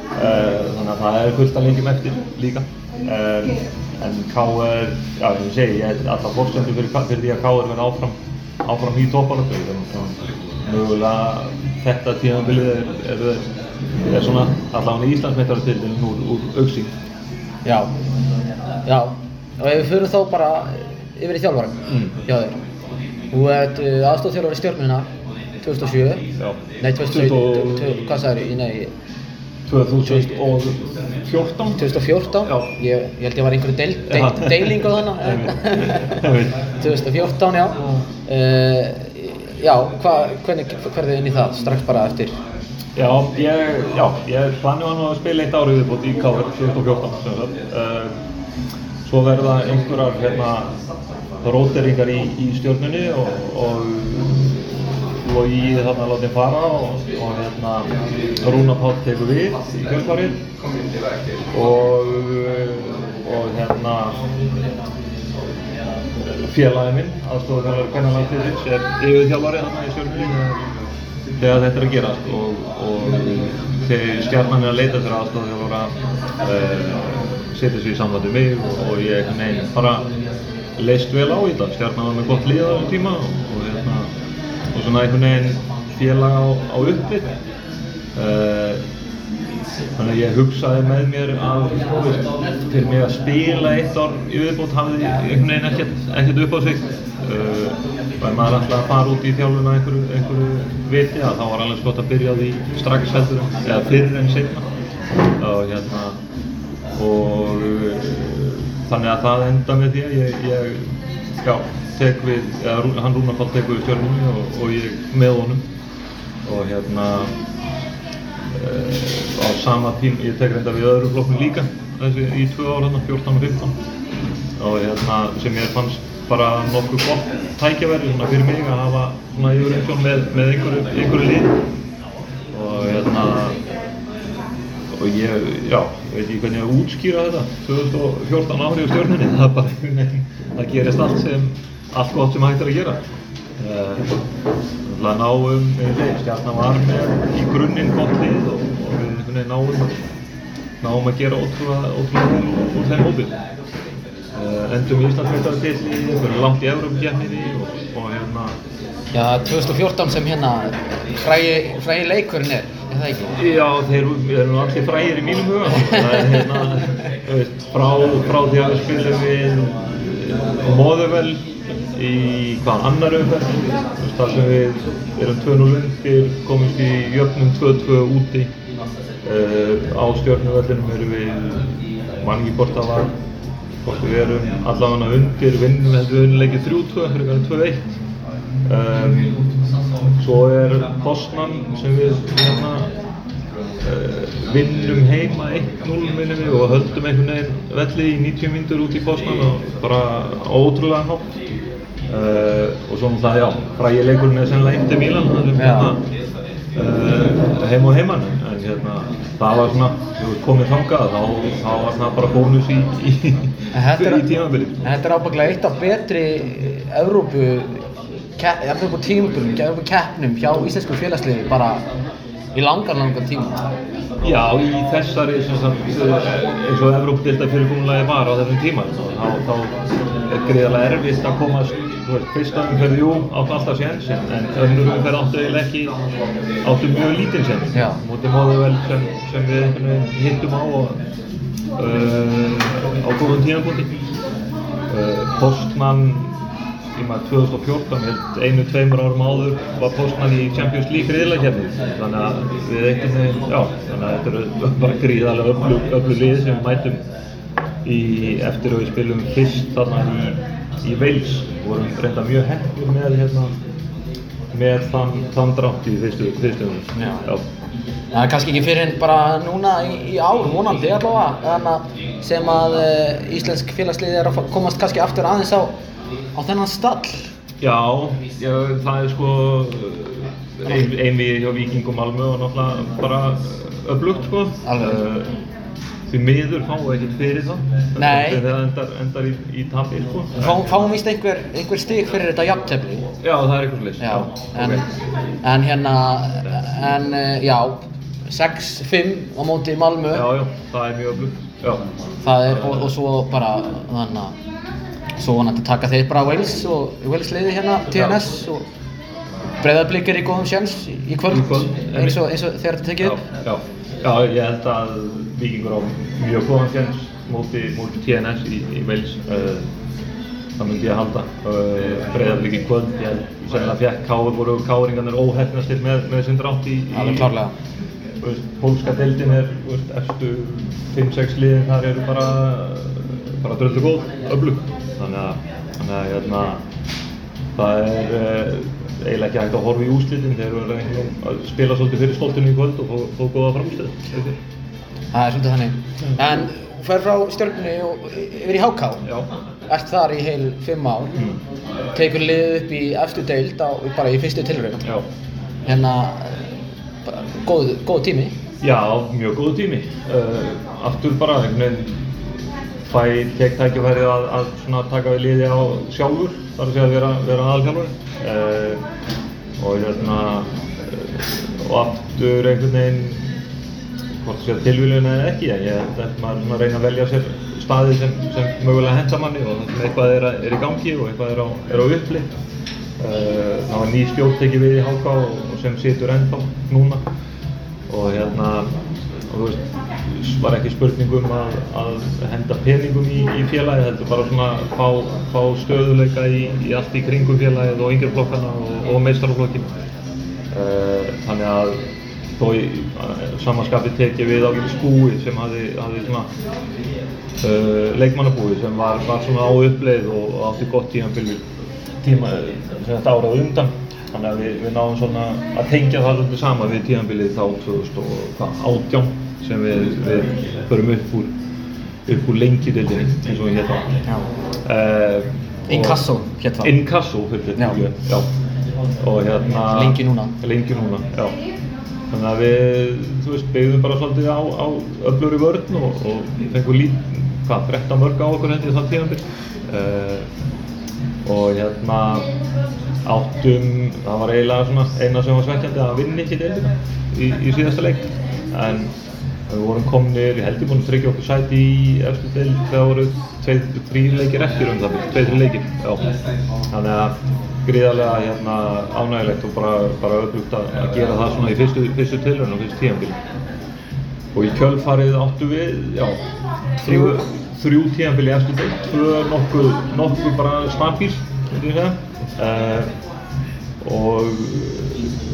Uh, þannig að það er fullt að lengjum eftir líka. Um, en KR, já, og ég segi, ég held alltaf fórstendur fyrir, fyrir því að KR verði áfram, áfram í topparötu. Mögulega þetta tímabilið er, er, er svona allavega Íslandsmeistaratitlinn úr, úr auksing. Já, já. Og ef við fyrir þá bara yfir í þjálfaran Mm. hjá þér. Þú ert uh, aðstofþjálfari stjórnuna 2007. Já. Nei, 2017, 20 hvað sagður ég? Nei, 2014 2014. Já. Ég, ég held ég var einhverju deil, deil, deiling á þannig. Einmitt. 2014, já. Uh, já, hva, hvernig ferðu inn í það? Strax bara eftir? Já, ég, já, ég planið var nú að spila eitt árið viðbútt í KR 2014 sem sagt. Uh, svo verða einhverjar hérna róteringar í, í stjórnunni og, og Logi þarna látið fara og, og hérna Rúna Páll tekur við í kjölfarið. Og, og hérna félagið minn, aðstofþjálfari kvennarlandsliðsins, er yfirþjálfari þarna í stjórnunni þegar þetta er að gerast. Og, og þegar stjarnan er að leita sér aðstofþjálfara uh, setja sér í við mig og, ég nein, bara leist vel á þetta, stjarnan var með gott lið á tíma og svona einhvern veginn félag á, á uppið uh, Þannig að ég hugsaði með mér að fyrir mig að spila eitt ár í viðbót hafði einhvern veginn ekkert, ekkert upp á sig. Uh, og ef maður ætlaði að fara út í þjálfuna einhverju, einhverju viti að þá var alveg skott að byrja því strax heldur eða fyrir en setna. Og hérna, og uh, þannig að það enda með því að ég, ég já, við, eða hann Rúnar Páll tek við stjórnunni og, og ég með honum. Og hérna, uh, á sama tím, ég tek reynda við öðru flokknum líka þessi, í tvö ára, 14 og 15 og hérna, sem ég fannst bara nokkuð gott tækjaverði svona fyrir mig að hafa svona yfirumsjón með, með einhverju, einhverju lið og hérna og ég, já, ég veit ekki hvernig ég að útskýra þetta 2014 ári á stjórnunni það er bara einhvern veginn, það gerist allt sem allt gott sem hægt er að gera. Uh, náum, stjarnan var með í grunninn gott lið og, og við einhvern veginn náum náum að gera ótrúlega, ótrúlega úr þeim hópi. Uh, endum í Íslandsmeistaratill fyrir langt í Európa-kjefninni og, og hérna Já, 2014 sem hérna frægi, frægi leikurinn er, er það ekki? Já, þeir eru allir frægir í mínum huga. Það er hérna, þú veist, frá, frá því að við spilum við Móðuvel í hvað annar umferð, þar sem við erum 2-0 undir, komumst í jöfnum 2-2 úti. Uh, á stjórnuvellinum erum við, mann ekki hvort það var, hvort við erum allavega undir, vinnum við unnilegið 3-2, fyrir 2-1. Um, svo er Bosnan sem við hérna, uh, vinnum heima 1-0 minnum við og höldum einhvern veginn velli í 90 myndur út í Bosnan og bara ótrúlega hátt. Uh, og svo náttúrulega já, frægi leikurinn er sennilega Inter Milan það er hérna uh, heim og heimann en hérna það var svona, við komum þangað þá, þá var svona bara bónus í, í, í tímabilið. Þetta er ábygglega eitt af betri Evrópu Evrópu tímabölum, Evrópu keppnum hjá íslensku félagsliði bara í langan langan tíma. Já, í þessari sagt, eins og Evrópudilda fyrirbúinlega var á þessum tíma þá, þá er greiðarlega erfitt að komast fyrsta umferð, jú, áttu alltaf séns en önnur umferð áttu eiginlega ekki áttu mjög lítinn séns. Mútið móðu vel sem, sem við hittum á og, uh, á góðum tímanbúti uh, Postmann maður 2014, held einu, tveimur árum áður var Postman í Champions League riðlakefni þannig að við einhvern veginn, já, þannig að þetta eru bara gríðarlega öflug, öflug lið sem við mætum í, eftir að við spilum fyrst þarna í, í Wales vorum reynda mjög hefnir með hérna með þann, þann drátt í fyrstu umhverfum. Já. já. Er kannski ekki fyrir en bara núna í, í ár, vonandi allavega, sem að uh, íslensk félagsliði er að komast kannski aftur aðeins á á þennan stall? Já, já það er sko ein, einvið hjá Viking og Malmö og náttúrulega bara öflugt sko. Alveg. Því miður fáum við ekkert fyrir það. Nei. Þegar það endar, endar í, í tapir sko. Fá, fáum víst einhver, einhver stig fyrir þetta jafntefni. Já, það er eitthvað slist. Já, en, okay. en hérna, en já, 6-5 á móti í Malmö. Já, já, það er mjög öflugt. Já. Það er, og, og svo bara, þannig að Svo vonandi taka þeir bara Wales og Wales liði hérna TNS já. og Breiðarblik er í góðum sjans í kvöld, í eins, og, eins og þegar þetta tekið upp. Já, já, ég held að Vikingur á mjög góðan sjans múti, múti TNS í, í Wales. Uh, það myndi ég að halda. Uh, Breiðarblik í kvöld, ég held sennilega fjekk káður voru káringarnir óhefnastir með, með sinn drátt í... Klárlega. Pólska deildin er, eftir 5-6 liðin þar eru bara, bara dröldu góð, öflug þannig að, þannig að hérna, það er eh, eiginlega ekki hægt að horfa í úslitin þegar við erum að spila svolítið fyrir stoltinu í kvöld og fá góða framstöð. Það er svolítið þannig. En þú fer frá stjórnunni og yfir í HK. Já. Ert þar í heil fimm ár. Mm. Tekur liðið upp í eftir deild á, bara í fyrstu tilrönd. Hérna, bara góð, góð tími. Já, mjög góð tími. Uh, aftur bara einhvern veginn fæ tek tækifærið að, að taka við liði á sjálfur þar að segja að vera, vera aðalþjálfari. Eh, og hérna og aftur einhvern veginn hvort sé tilvílun eða ekki en ég held að maður reyna að velja sér staði sem, sem mögulega henda manni og eitthvað er, er í gangi og eitthvað er á, er á uppli eh, það var ný stjórn tekið við í Háká og, og sem situr ennþá núna. Og hérna og þú veist var ekki spurningum að, að henda peningum í, í félagi heldur bara svona fá, fá stöðuleika í, í allt í kringum félagið og yngjarblokkana og, og meistarflokkin uh, eh, þannig að þó í samanskapi tekið við ákveðis búi sem hafi, hafi svona uh, leikmannabúi sem var, var svona á uppleið og, átti gott tíma, tíma sem þetta árað undan þannig að við, við náðum svona að tengja það svolítið sama við tímanbilið þá 2018 sem við, við förum upp úr upp úr lengjudildinni eins og Já. uh, Inkasso hét það. Inkasso fyrir Já. já. og hérna Lengi núna. lengi núna, já þannig að við, þú veist, byggðum bara svolítið á, á öfluri vörn og, og fengum lít, hvað, 13 mörg á okkur hendi þann tíðanbyrg uh, og hérna áttum, það var eiginlega svona eina sem var svekkjandi að vinna ekki deildina í, í síðasta leik. En við vorum komnir, ég held ég búin að tryggja okkur sæti í eftir deild þegar voru tveir, þrýr leikir eftir um það tveir, þrýr leikir, já. Þannig að gríðarlega hérna ánægilegt og bara, bara öflugt að, gera það svona í fyrstu, fyrstu og fyrstu tíðanbíl og í kjölfarið áttu við, já, þrjú, þrjú tíðanbíl í eftir deild, tvö nokkuð, nokkuð bara snabíl, segja uh, og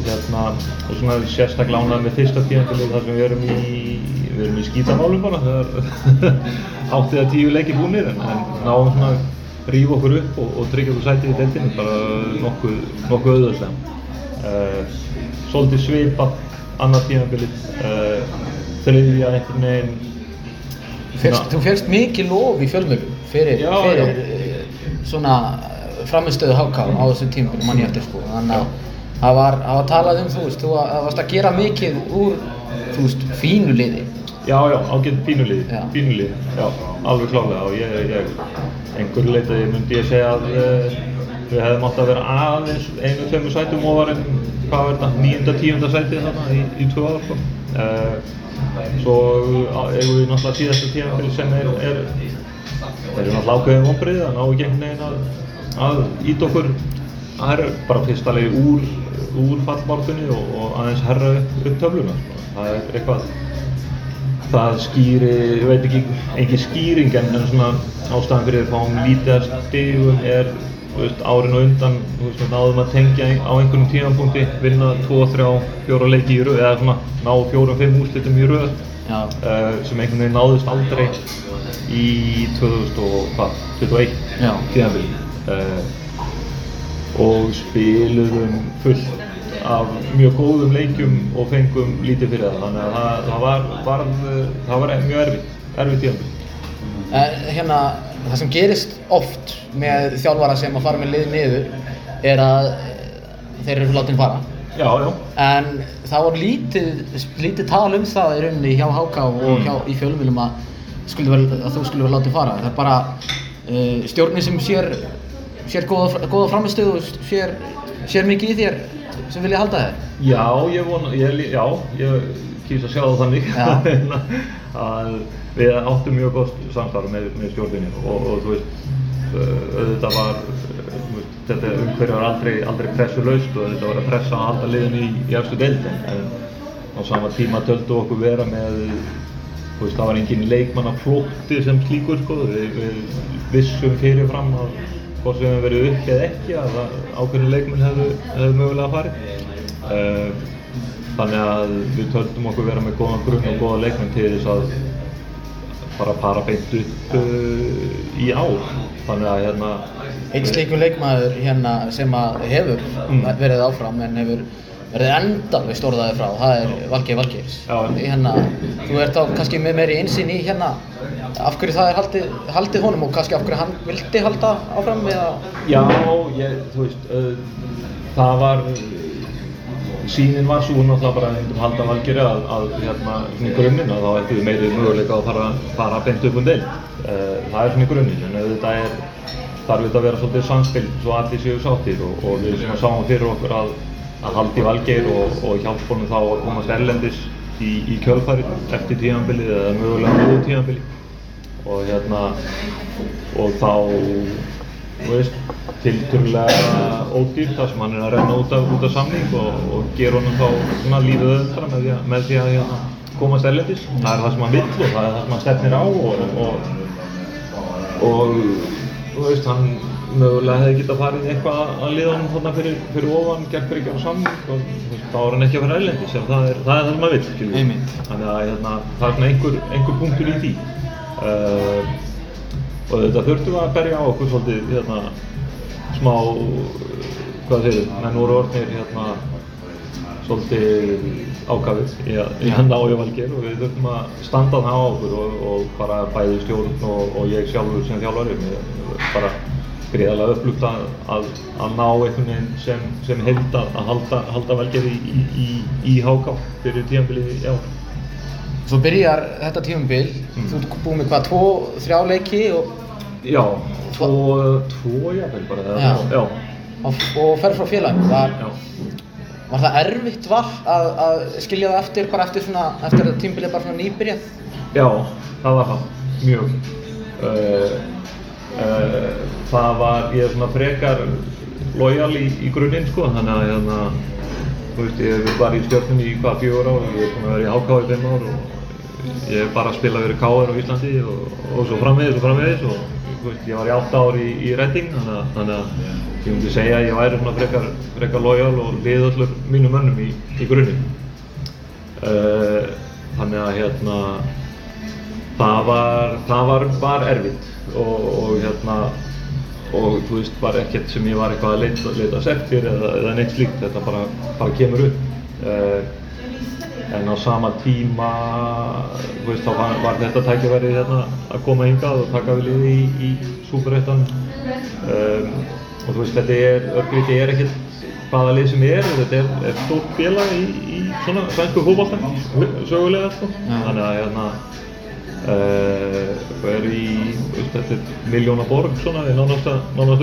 hérna, og svona sérstaklega ánægð með fyrsta tíðanbílið þar sem við erum í, við erum í skítamálum bara þegar áttið að tíu leikir búinir en, náum svona að rífa okkur upp og, og tryggja okkur sætið í deildinni bara nokkuð, nokkuð auðvöldlega. Uh, svolítið svipað annað tíðanbílið, uh, þriðja einhvern veginn þú fyrst mikið lof í fjölmjölum fyrir, Já, fyrir já. eh, svona framistöðu HK á þessum tímum mann ég eftir sko þannig að það var, var talað um þú veist þú var- varst að gera mikið úr þú veist fínu liði Já, já, ágætt pínulíði, Já. pínulíði, já, alveg klálega og ég, ég, einhverju leitaði myndi ég segja að uh, við hefðum átt að vera aðeins einu, tveimur sætum ofar en hvað er þetta, níunda, tíunda sætið þarna í, í tvö ár, sko. Uh, svo eigum við náttúrulega síðasta tímafél sem er, er, er náttúrulega ákveðin vonbrið að ná einhvern veginn að, ít okkur að herra bara fyrsta leið úr, úr fallmárkunni og, og aðeins herra upp, upp töfluna, sko. það er eitthvað það skýri, ég veit ekki, engin skýring en, svona ástæðan fyrir að fáum lítið að stigum er veist, árin og undan, þú veist, náðum að tengja á einhvernum tímanpunkti, vinna 2, 3, 4 leiki í röð, eða svona ná 4, 5 úrslitum í Já. uh, sem einhvern veginn náðust aldrei í 2021 Já. Uh, og spiluðum fullt af mjög góðum leikjum og fengum lítið fyrir það. Þannig að það, það var, var, það var mjög erfitt, erfitt tímanbili En hérna, það sem gerist oft með þjálfara sem að fara með lið niður er að eh, þeir eru látin fara. Já, já, en það var lítið, lítið tal um það í rauninni hjá HK og Mm. hjá, í fjölumilum að, að þú skulle vera látið fara. Það er bara uh, stjórnin sem sér, sér góða, góða framistöðu og sér, sér mikið í þér sem vilja halda þér? Já, ég vona, ég, já, ég kýs að sjá það þannig. Að við áttum mjög gott samstarf með, með stjórninni og, og þú veist, uh, auðvitað var, þú veist, þetta umhverju var aldrei, aldrei pressu laust og auðvitað var að pressa að halda liðinu í, í efstu deild. En, á sama tíma töldu okkur vera með, veist, það var engin leikmannaflótti sem slíkur sko, við, við vissum fyrirfram að hvort sem við verið upp eða ekki að ákveðinu leikmenn hefðu, hefðu mögulega farið. Uh, Þannig að við töldum okkur vera með góðan grunn og góða leikmenn til þess að bara para beint upp uh, í ár. Þannig að hérna... Einn slíkur leikmaður hérna sem að hefur Mm. verið áfram en hefur verið endalveg stórðaði frá, það er Valgeir Valgeirs. Hérna, þú ert þá kannski með meiri einsinn í hérna af hverju það er haldið, haldið honum og kannski af hverju hann vildi halda áfram eða... Já, ég, þú veist, uh, það var... Sýnin var svo náttúrulega bara að myndum halda valgeri að, að hérna, svona grunninn að þá ættum við meiri möguleika að fara, fara beint upp um deild. Uh, það er svona grunninn, en auðvitað er, þarf þetta að vera svolítið samspil svo allir séu sáttir og, og við svona sáum fyrir okkur að, að haldi valgeir og, og hjálpa honum þá að komast erlendis í, í kjölfari eftir tímanbilið eða mögulega mjög tímanbilið og hérna og þá tilturlega ódýrt þar sem hann er að renna út af, af samning og, og gera honum þá lífið öðvöldra með með því að hérna, komast erlendis. Það er það sem hann vill og það er það sem hann stefnir á og, og, og veist, hann mögulega hefði getað farið eitthvað að liða honum þarna fyrir, fyrir ofan, gegn fyrir ekki á samning og þá er hann ekki að fara erlendis en það er það, er það hann vill, skilur við. Einmitt. Þannig að hérna, það er svona einhver, einhver punktur í því. Uh, og þetta þurftum að berja á okkur svolítið hérna, smá, hvað segir menn voru orðnir hérna, svolítið ákafið í í valgir og við þurfum að standa það á okkur og, og bara bæði stjórn og, og ég sjálfur sem þjálfari bara greiðarlega upplugt að, að, að ná einhvern veginn sem, sem held að, að halda, halda valgir í, í, í, í háká fyrir tíanbilið í ár. Svo byrjar þetta tímabil, Mm. þú ert búið með hvað, tvo, þrjá leiki og, Já, tvo, tvo jafnvel bara. eða- Já. já, og, og ferð frá félaginu. Var, var það erfitt val að, að skilja það eftir, bara eftir svona, eftir að tímabilið bara svona nýbyrjað? Já, það var það, mjög. Uh, það var, ég er svona frekar lojal í, í grunninn sko, þannig að hérna, þú veist, ég var í stjórnum í hvað fjögur ár og ég er að vera í HK í fimm ár og ég hef bara spilað fyrir KR á Íslandi og, og svo framvegis og framvegis og þú veist, ég var í átta ár í, í Redding, þannig þannig að ég myndi segja að ég væri svona frekar, frekar lojal og liði öllur mínum mönnum í, í grunninn. Uh, þannig að hérna, það var, það var, var erfitt og, og hérna og þú veist bara ekkert sem ég var eitthvað að leita, leita eftir eða, eða neitt slíkt, þetta bara, bara kemur upp. Uh, en á sama tíma þú veist þá var, var þetta tækifærið hérna að koma hingað og taka við liði í, í Súperettan um, og þú veist þetta er, Örgríti er ekkert hvaða lið sem er, þetta er, er stórt félag í, í svona sænsku fókbalta sögulega sko, Já. þannig að hérna og er í, veist, þetta er miljóna borg svona í nánast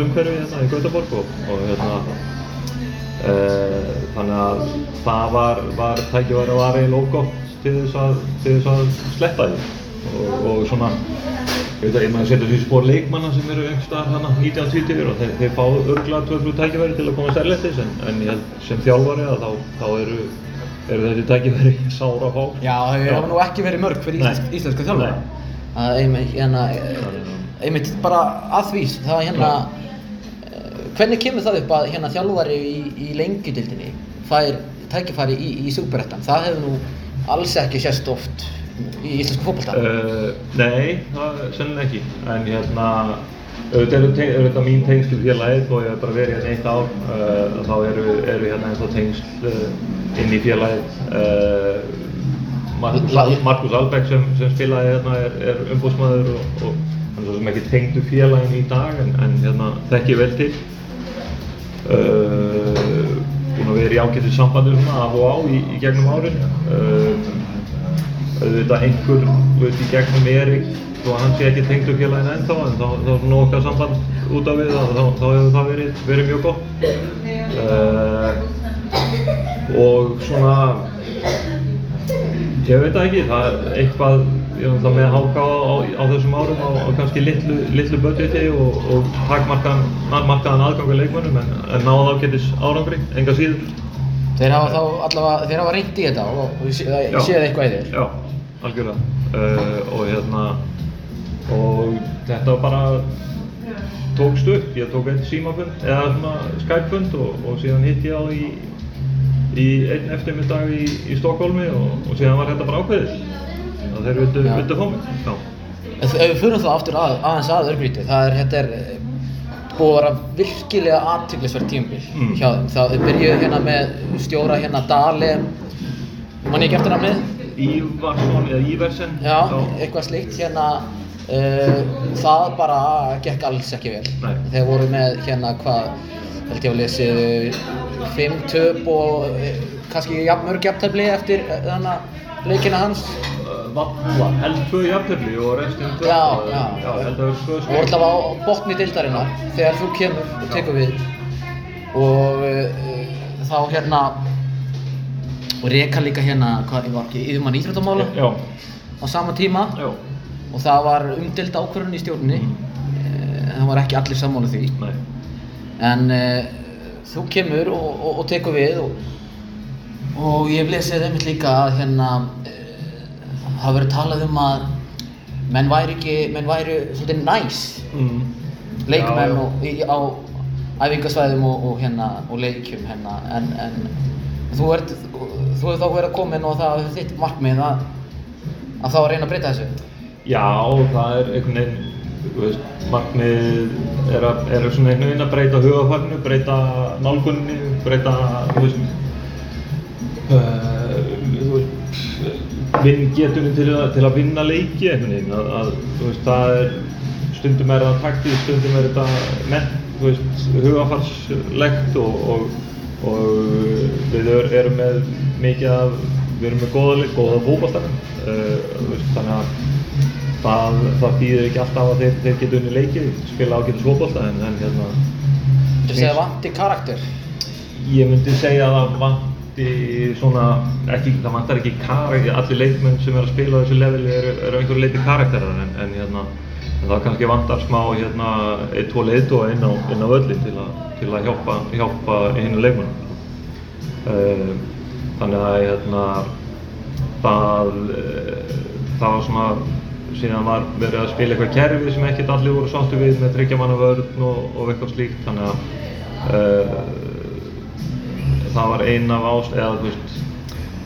umhverfi hérna í Gautaborg og, og hérna uh, þannig að það var, var tækifæri að var eiginlega ógótt til þess að, til þess að sleppa því. Og, og svona ég veit að maður setja því spór leikmanna sem eru einhverstaðar hana 19-20 og þeir, þeir fá örgulega tvöflu tækifæri til að koma stærletis en, en ég sem þjálfari að þá, þá eru, eru þessi tækifæri sára að fá Já, Já. hafa nú ekki verið mörg fyrir Nei. íslensk, íslenska þjálfara. Nei. Að einmitt, hérna, Nei, nei. einmitt bara að því, það er hérna, eh, hvernig kemur það upp að hérna þjálfari í, í lengjudildinni fær tækifæri í, í Súperettan? Það hefur nú alls ekki sérst oft í íslensku fótbolta. Uh, nei, það er sennilega ekki. En hérna, auðvitað eru auðvitað mín tengsl félagið og ég hef bara verið hérna eitt ár, uh, þá eru, eru hérna ennþá tengsl uh, inn í félagið. Uh, Markus, La- Markus Albeck sem, sem spilaði hérna er, er umbúðsmaður og, og hann er svo sem ekki tengdu félagin í dag en, en hérna þekki ég vel til. Búinn að vera í ágættu sambandi svona af og á í, í gegnum árin. Auðvitað einhver veist, í gegnum Erik þó að hann sé ekki tengdur félaginu ennþá en þá, er svona okkar samband út af við þá, þá hefur það verið, verið mjög gott uh, og svona ég veit ekki, það er eitthvað ég er náttúrulega með að háka á, á, á þessum árum á, á kannski litlu, litlu budgeti og, og takmarkaðan markaðan aðgang við leikmönnum en, en náða ágætis árangri, enga síður Þeir hafa þá allavega, þeir hafa reynt í þetta og, ég sé það eitthvað í þér. Já, algjörlega. Uh, og hérna, og þetta bara tókst upp. Ég tók einn símafund, eða svona Skype-fund og, og síðan hitt ég á í, í einn eftirmyndag í, í Stokkólmi og, og síðan var þetta bara ákveðið. Það þeir vildu, Já. vildu fá mig. Já. Ef við fyrir þá aftur að, aðeins að örgríti, það er, þetta er eh, búið að vera virkilega aðtiklisverð tímabil Mm. hjá þeim. Það þau byrjuðu hérna með stjóra hérna Dale, mann ég ekki eftir nafnið? Ívarsson eða Íversen. Já, eitthvað slíkt hérna, það bara gekk alls ekki vel. Nei. Þeir voru með hérna hvað, held ég að lesið, fimm töp og eh, kannski mörg jafntefli eftir uh, þannig leikina hans. Valla, held tvö jafntefli og restin tvö. Já, já. Já, held að það voru alltaf á botni deildarinnar þegar þú kemur og tekur við og þá hérna og reka líka hérna, hvað var ekki, yfirmann íþróttamála á sama tíma já. Og það var umdeild ákvörðun í stjórninni mm. það var ekki allir sammála því Nei. en uh, þú kemur og, og, og tekur við og, og ég lesið einmitt líka að hérna uh, það verið talað um að menn væri ekki, menn væri svolítið næs Mm. leikmenn Já, já. á æfingasvæðum og, og hérna og leikjum hérna en, en þú ert þú hefur þá verið komin og það er þitt markmið að að þá að reyna að breyta þessu Já, það er einhvern veginn, markmið er, að, er svona einhvern veginn að breyta hugafærnu, breyta nálgunni, breyta, þú veist, Uh, þú veist, vinn getunum til, til að vinna leiki einhvern veginn, að, að þú veist, það er, stundum er það taktið, stundum er þetta menn, þú veist, hugafallslegt og, og, og við er- erum með mikið af, við erum með góða, leik- góða fókbaltarinn, uh, þú veist, þannig að það, það þýðir ekki alltaf að þeir, þeir geta unni leiki, spila ágætis fókbalta en, en hérna, Þú segja vanti karakter. Ég myndi segja að það vanti svona, ekki, það vantar ekki karakter, allir leikmenn sem er að spila á þessu leveli eru, eru einhverju leiti karakterar en, en, hérna, en það kannski vantar smá hérna, eitt, tvo leiðtóa inn á, á völlin til, til að hjálpa, hjálpa hinn leikmennum. Uh, þannig að hérna, það, uh, það var svona, síðan var verið að spila eitthvað kerfi sem ekkert allir voru sáttu við með þryggjamanna vörn og, og eitthvað slíkt. Þannig að uh, það var ein af ást eða þú veist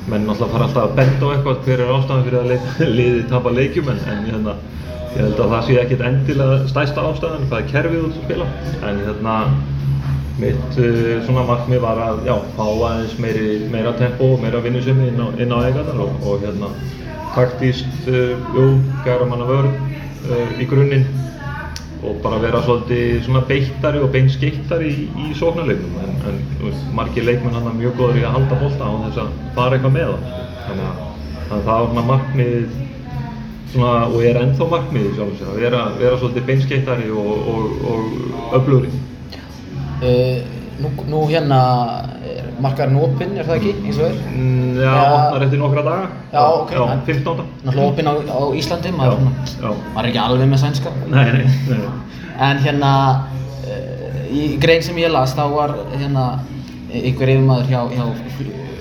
menn náttúrulega fara alltaf að benda á eitthvað hver er ástæðan fyrir að leik, liði tapa leikjum en, en hérna, ég held að það sé ekkert endilega stæsta ástæðan hvað er kerfið út að spila. En hérna mitt uh, svona markmið var að já, fá aðeins meiri, meira tempo og meira vinnusemi inn á, á eigaðar og, og hérna taktíst, uh, jú, gæra manna vörn uh, í grunninn. Og bara vera svolítið beittari og beinskeittari í, í sóknarleiknum. En, en margir leikmenn hann er mjög góður í að halda bolta á þess að fara eitthvað með það. Þannig að, þannig að það var svona markmið svona, og er ennþá markmið sjálf sér að vera, vera svolítið beinskeittari og, og, og öflugri. Uh, nú, nú hérna er markaðurinn opinn, er það ekki, eins og er? Mm, Já, Já. opnar eftir nokkra daga Já, ok. Já, En- 15. Náttúrulega opinn á, á Íslandi, maður, Já, svona, já. er ekki alveg með sænska. Nei, nei, nei En hérna, uh, í grein sem ég las, þá var hérna einhver yfirmaður hjá, hjá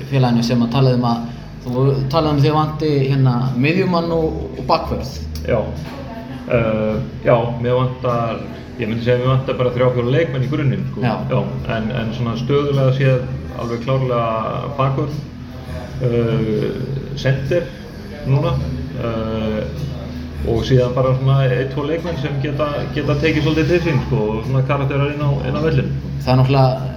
félaginu sem að talaði um að þú talaði um því að vanti hérna miðjumann og, og bakvörð. Já, uh, já, mér vantar, ég myndi segja að mér vantar bara þrjá fjóra leikmenn í grunninn, sko. Já. en, en svona stöðulega séð alveg klárlega bakvörð, uh, center núna uh, og síðan bara svona ein, tvo leikmenn sem geta, geta tekið svolítið til sín, sko, og svona karakterar inn á, á vellin. Það er náttúrulega,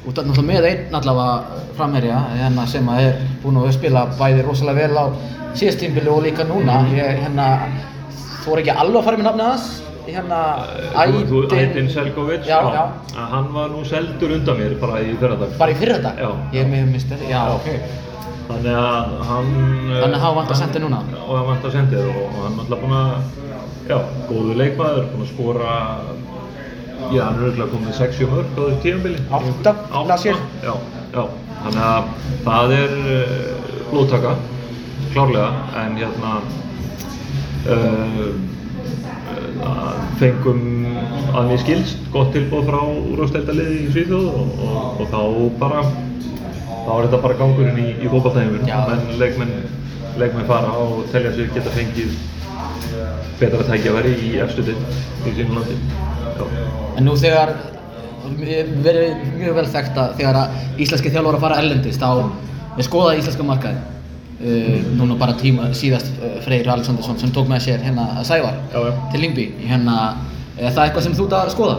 út af náttúrulega með einn allavega framherja hérna sem að er búinn að spila bæði rosalega vel á síðast tímbili og líka núna. Ég hérna, þú er ekki alveg að fara með nafnið hans, hérna þú Ædin Selkovic, Já, já. að hann var nú seldur undan mér bara í fyrradag. Bara í fyrra dag? Já. Ég er með mistur, já, Já. ok. Þannig að hann... Þannig að hafa vantað hann- sendið núna? Og hann vantar sendið og, og hann er alltaf búinn að, já, góður leikmaður, búinn að skora, já, hann er auðvitað komið 60 mörg á þessu tímabili. Átta, las ég. Já, já, þannig að það er blóðtaka, klárlega, en hérna, uh, fengum að mér skilst gott tilbúð frá úrvarsdeildaliði í Svíþjóð og, og, og þá bara þá er þetta bara gangurinn í, í menn leikmenn, leikmenn fara og telja sér geta fengið betra tækjaværi í efstu dild í sínu landi. En nú þegar verið mjög vel þekkt að þegar að íslenski þjálfur að fara erlendist þá er skoðað íslenska markaði uh, núna bara tíma síðast uh, Freyr Alexandersson sem tók með sér hérna Sævar Já, já. til Lingby hérna, er það eitthvað sem þú ert að skoða?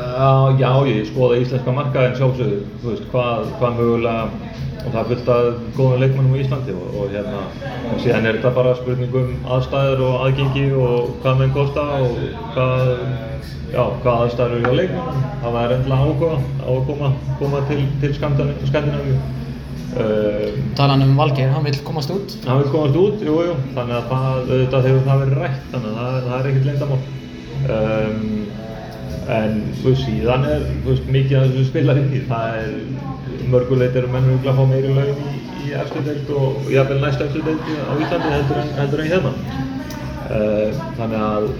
Uh, já, ég skoða íslenska markaðin sjálfsögðu, þú veist, hvað, hvað mögulega, og það fullt af góðum leikmennum á Íslandi og, og hérna, og síðan er þetta bara spurning um aðstæður og aðgengi og hvað menn kosta og hvað, já, hvað aðstæður eru hjá leikmennum. Það var endilega áhuga á að koma, koma til, til Skandinavíu. Uh, Talan um Valgeir, hann vil komast út hann vil komast út, jú, jú, þannig að það, auðvitað hefur það verið rætt, þannig að það, það er ekkert leyndamál. Um, en þú veist, síðan er veist, mikið spilar inn í, það er mörguleit eru menn að fá meiri laun í, í eftir deild og jafnvel næst eftir deild á Íslandi heldur en hérna. Uh, þannig að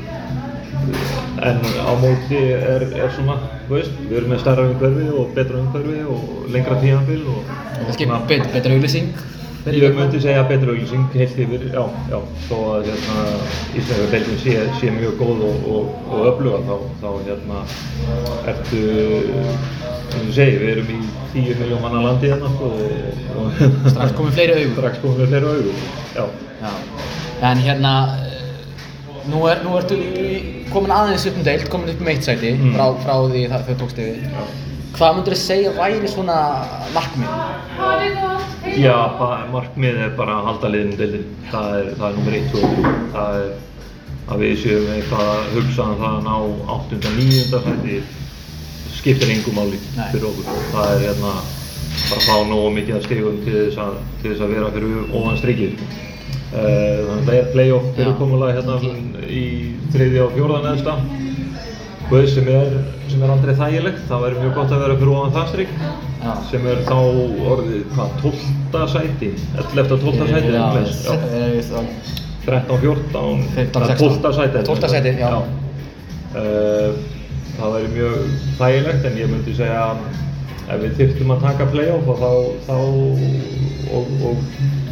en á móti er, er svona, þú veist, við erum með stærra umhverfi og betra umhverfi og lengra tíðanbíl og, og Kannski bet, betra auglýsing Ég myndi segja betur auglýsing heilt yfir, já, já, þó að hérna, Íslandska deildin sé, sé mjög góð og, og, og öfluga þá, þá hérna, ertu, eins og segi, við erum í 10 miljón manna landi hérna sko, og, Strax komið fleiri augu. strax komið fleiri augu, já. Já. En hérna nú, er, nú ertu komin aðeins upp um deild, komin upp um eitt sæti Mm. frá, frá því það, þau tókst yfir já. Hvað myndur þið segja væri svona markmið? Já, markmið er bara að halda liðinu deildin. Það er, það er nummer 1, 2 og 3. Það er að við séum eitthvað að hugsa um það að ná 8. og 9. sæti skiptir engum máli fyrir okkur. Það er hérna bara að fá nógu mikið að stigum til þess að, til þess að vera fyrir ofan strikið. Þannig að það er playoff Já. fyrirkomulag hérna í þriðja og fjórða neðsta. Guð sem er, sem er aldrei þægilegt, það væri mjög gott að vera fyrir ofan það strik Já. sem er þá orðið hvað, 12. sæti 11. og 12. sæti Já, já. eh, þá- 13, 14, 15, það er 12. sæti 12. sæti, já. Uh, það væri mjög þægilegt en ég myndi segja ef við þyrftum að taka playoff og þá, þá og, og,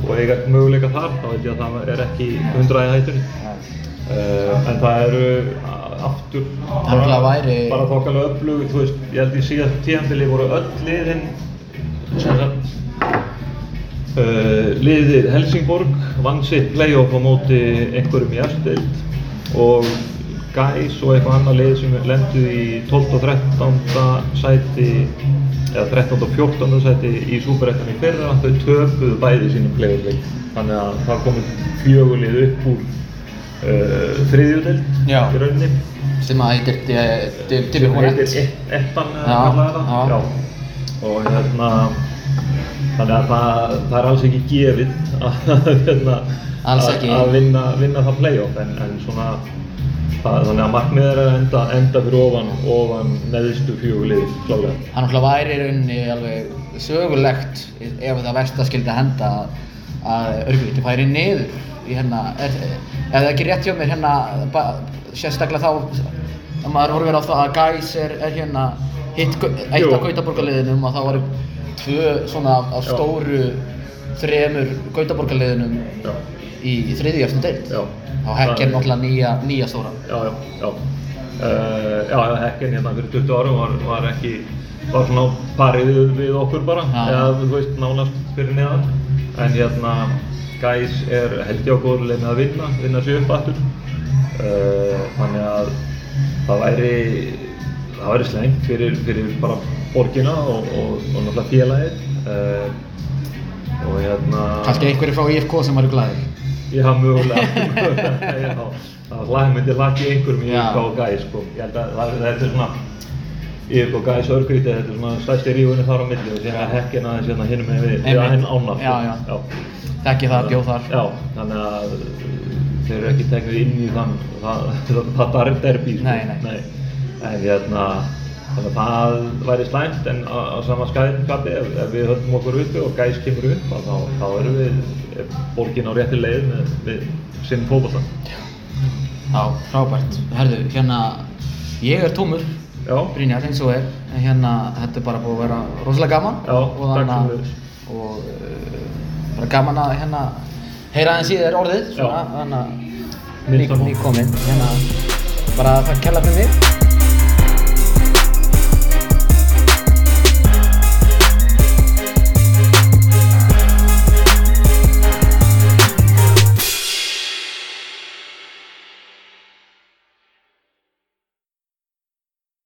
og eiga möguleika þar þá veit ég að það er ekki 100 í hættunni. Uh, en það eru aftur náttúrulega væri- bara þokkalega öflug þú veist, ég held í síðast tíðanbili voru öll liðin sem sagt Uh, liðið Helsingborg vann sitt playoff á móti einhverjum í Efstild og Gais og eitthvað annað lið sem lendu í 12. og 13. sæti eða 13. og 14. sæti í Súperettan í fyrra þau töpuðu bæði sínum playoff-leik þannig að það komið fjögulið upp úr uh, þriðjudeld Já. í rauninni sem að heitir heitir ettan og hérna þannig að það, það er alls ekki gefið að, hérna, að- að vinna, vinna það playoff en, en svona þannig að markmið er að enda, enda fyrir ofan, ofan neðistu fjögulið klálega. Það náttúrulega væri í rauninni alveg sögulegt ef það versta skildi að henda að Örgvíti færi niður í hérna, er, er það ekki rétt hjá mér hérna, ba, sérstaklega þá að maður horfir á það að Gæs er, er hérna hitt eitt af Gautaborgarliðinum og þá voru tvö svona stóru þremur Gautaborgarliðinum já, í þriðjöfnum deild já þá hekk er náttúrulega nýja, nýja stóra já, já, já. Uh, já, Hekken hérna fyrir 20 árum var, var ekki, var svona á parið við, okkur bara, eða þú veist, nánast fyrir neðan. En hérna, Gæs er held ég á góður leið með að vinna, vinna sér upp aftur. Uh, þannig að það væri, það væri slengt fyrir, fyrir bara borgina og, og, og náttúrulega félagið. Uh, og hérna... kannski einhverju frá IFK sem væri glæðir Já, mögulega, já. Það myndi laki einhverjum í Já. IFK og Gæs, sko. Ég held að það, þetta er svona, IFK og Gæs örgríti, þetta er svona stærsti rífunni þar á milli og síðan er hekkin aðeins hérna hinum með við, við Einmitt. hinn ána, sko. Já, já. þekki það, bjóð þar Já, þannig að þeir eru ekki teknir inn í þann, það, það, það er derbi, sko. Nei, nei. En hérna, þannig að það væri slæmt en á, á sama skæðinskapi ef, ef við höldum okkur uppi og Gæs kemur upp, þá, þá erum við er borgin á rétti leið með, með sinn fótbolta. Já, frábært. Herðu, hérna, ég er tómur, Brynjar, eins og er, en hérna, þetta er bara búið að vera rosalega gaman. Já, og þannig að- uh, bara gaman að hérna, heyra aðeins í þér orðið, svona, þannig að ný komin. Hérna, bara það kella fyrir mig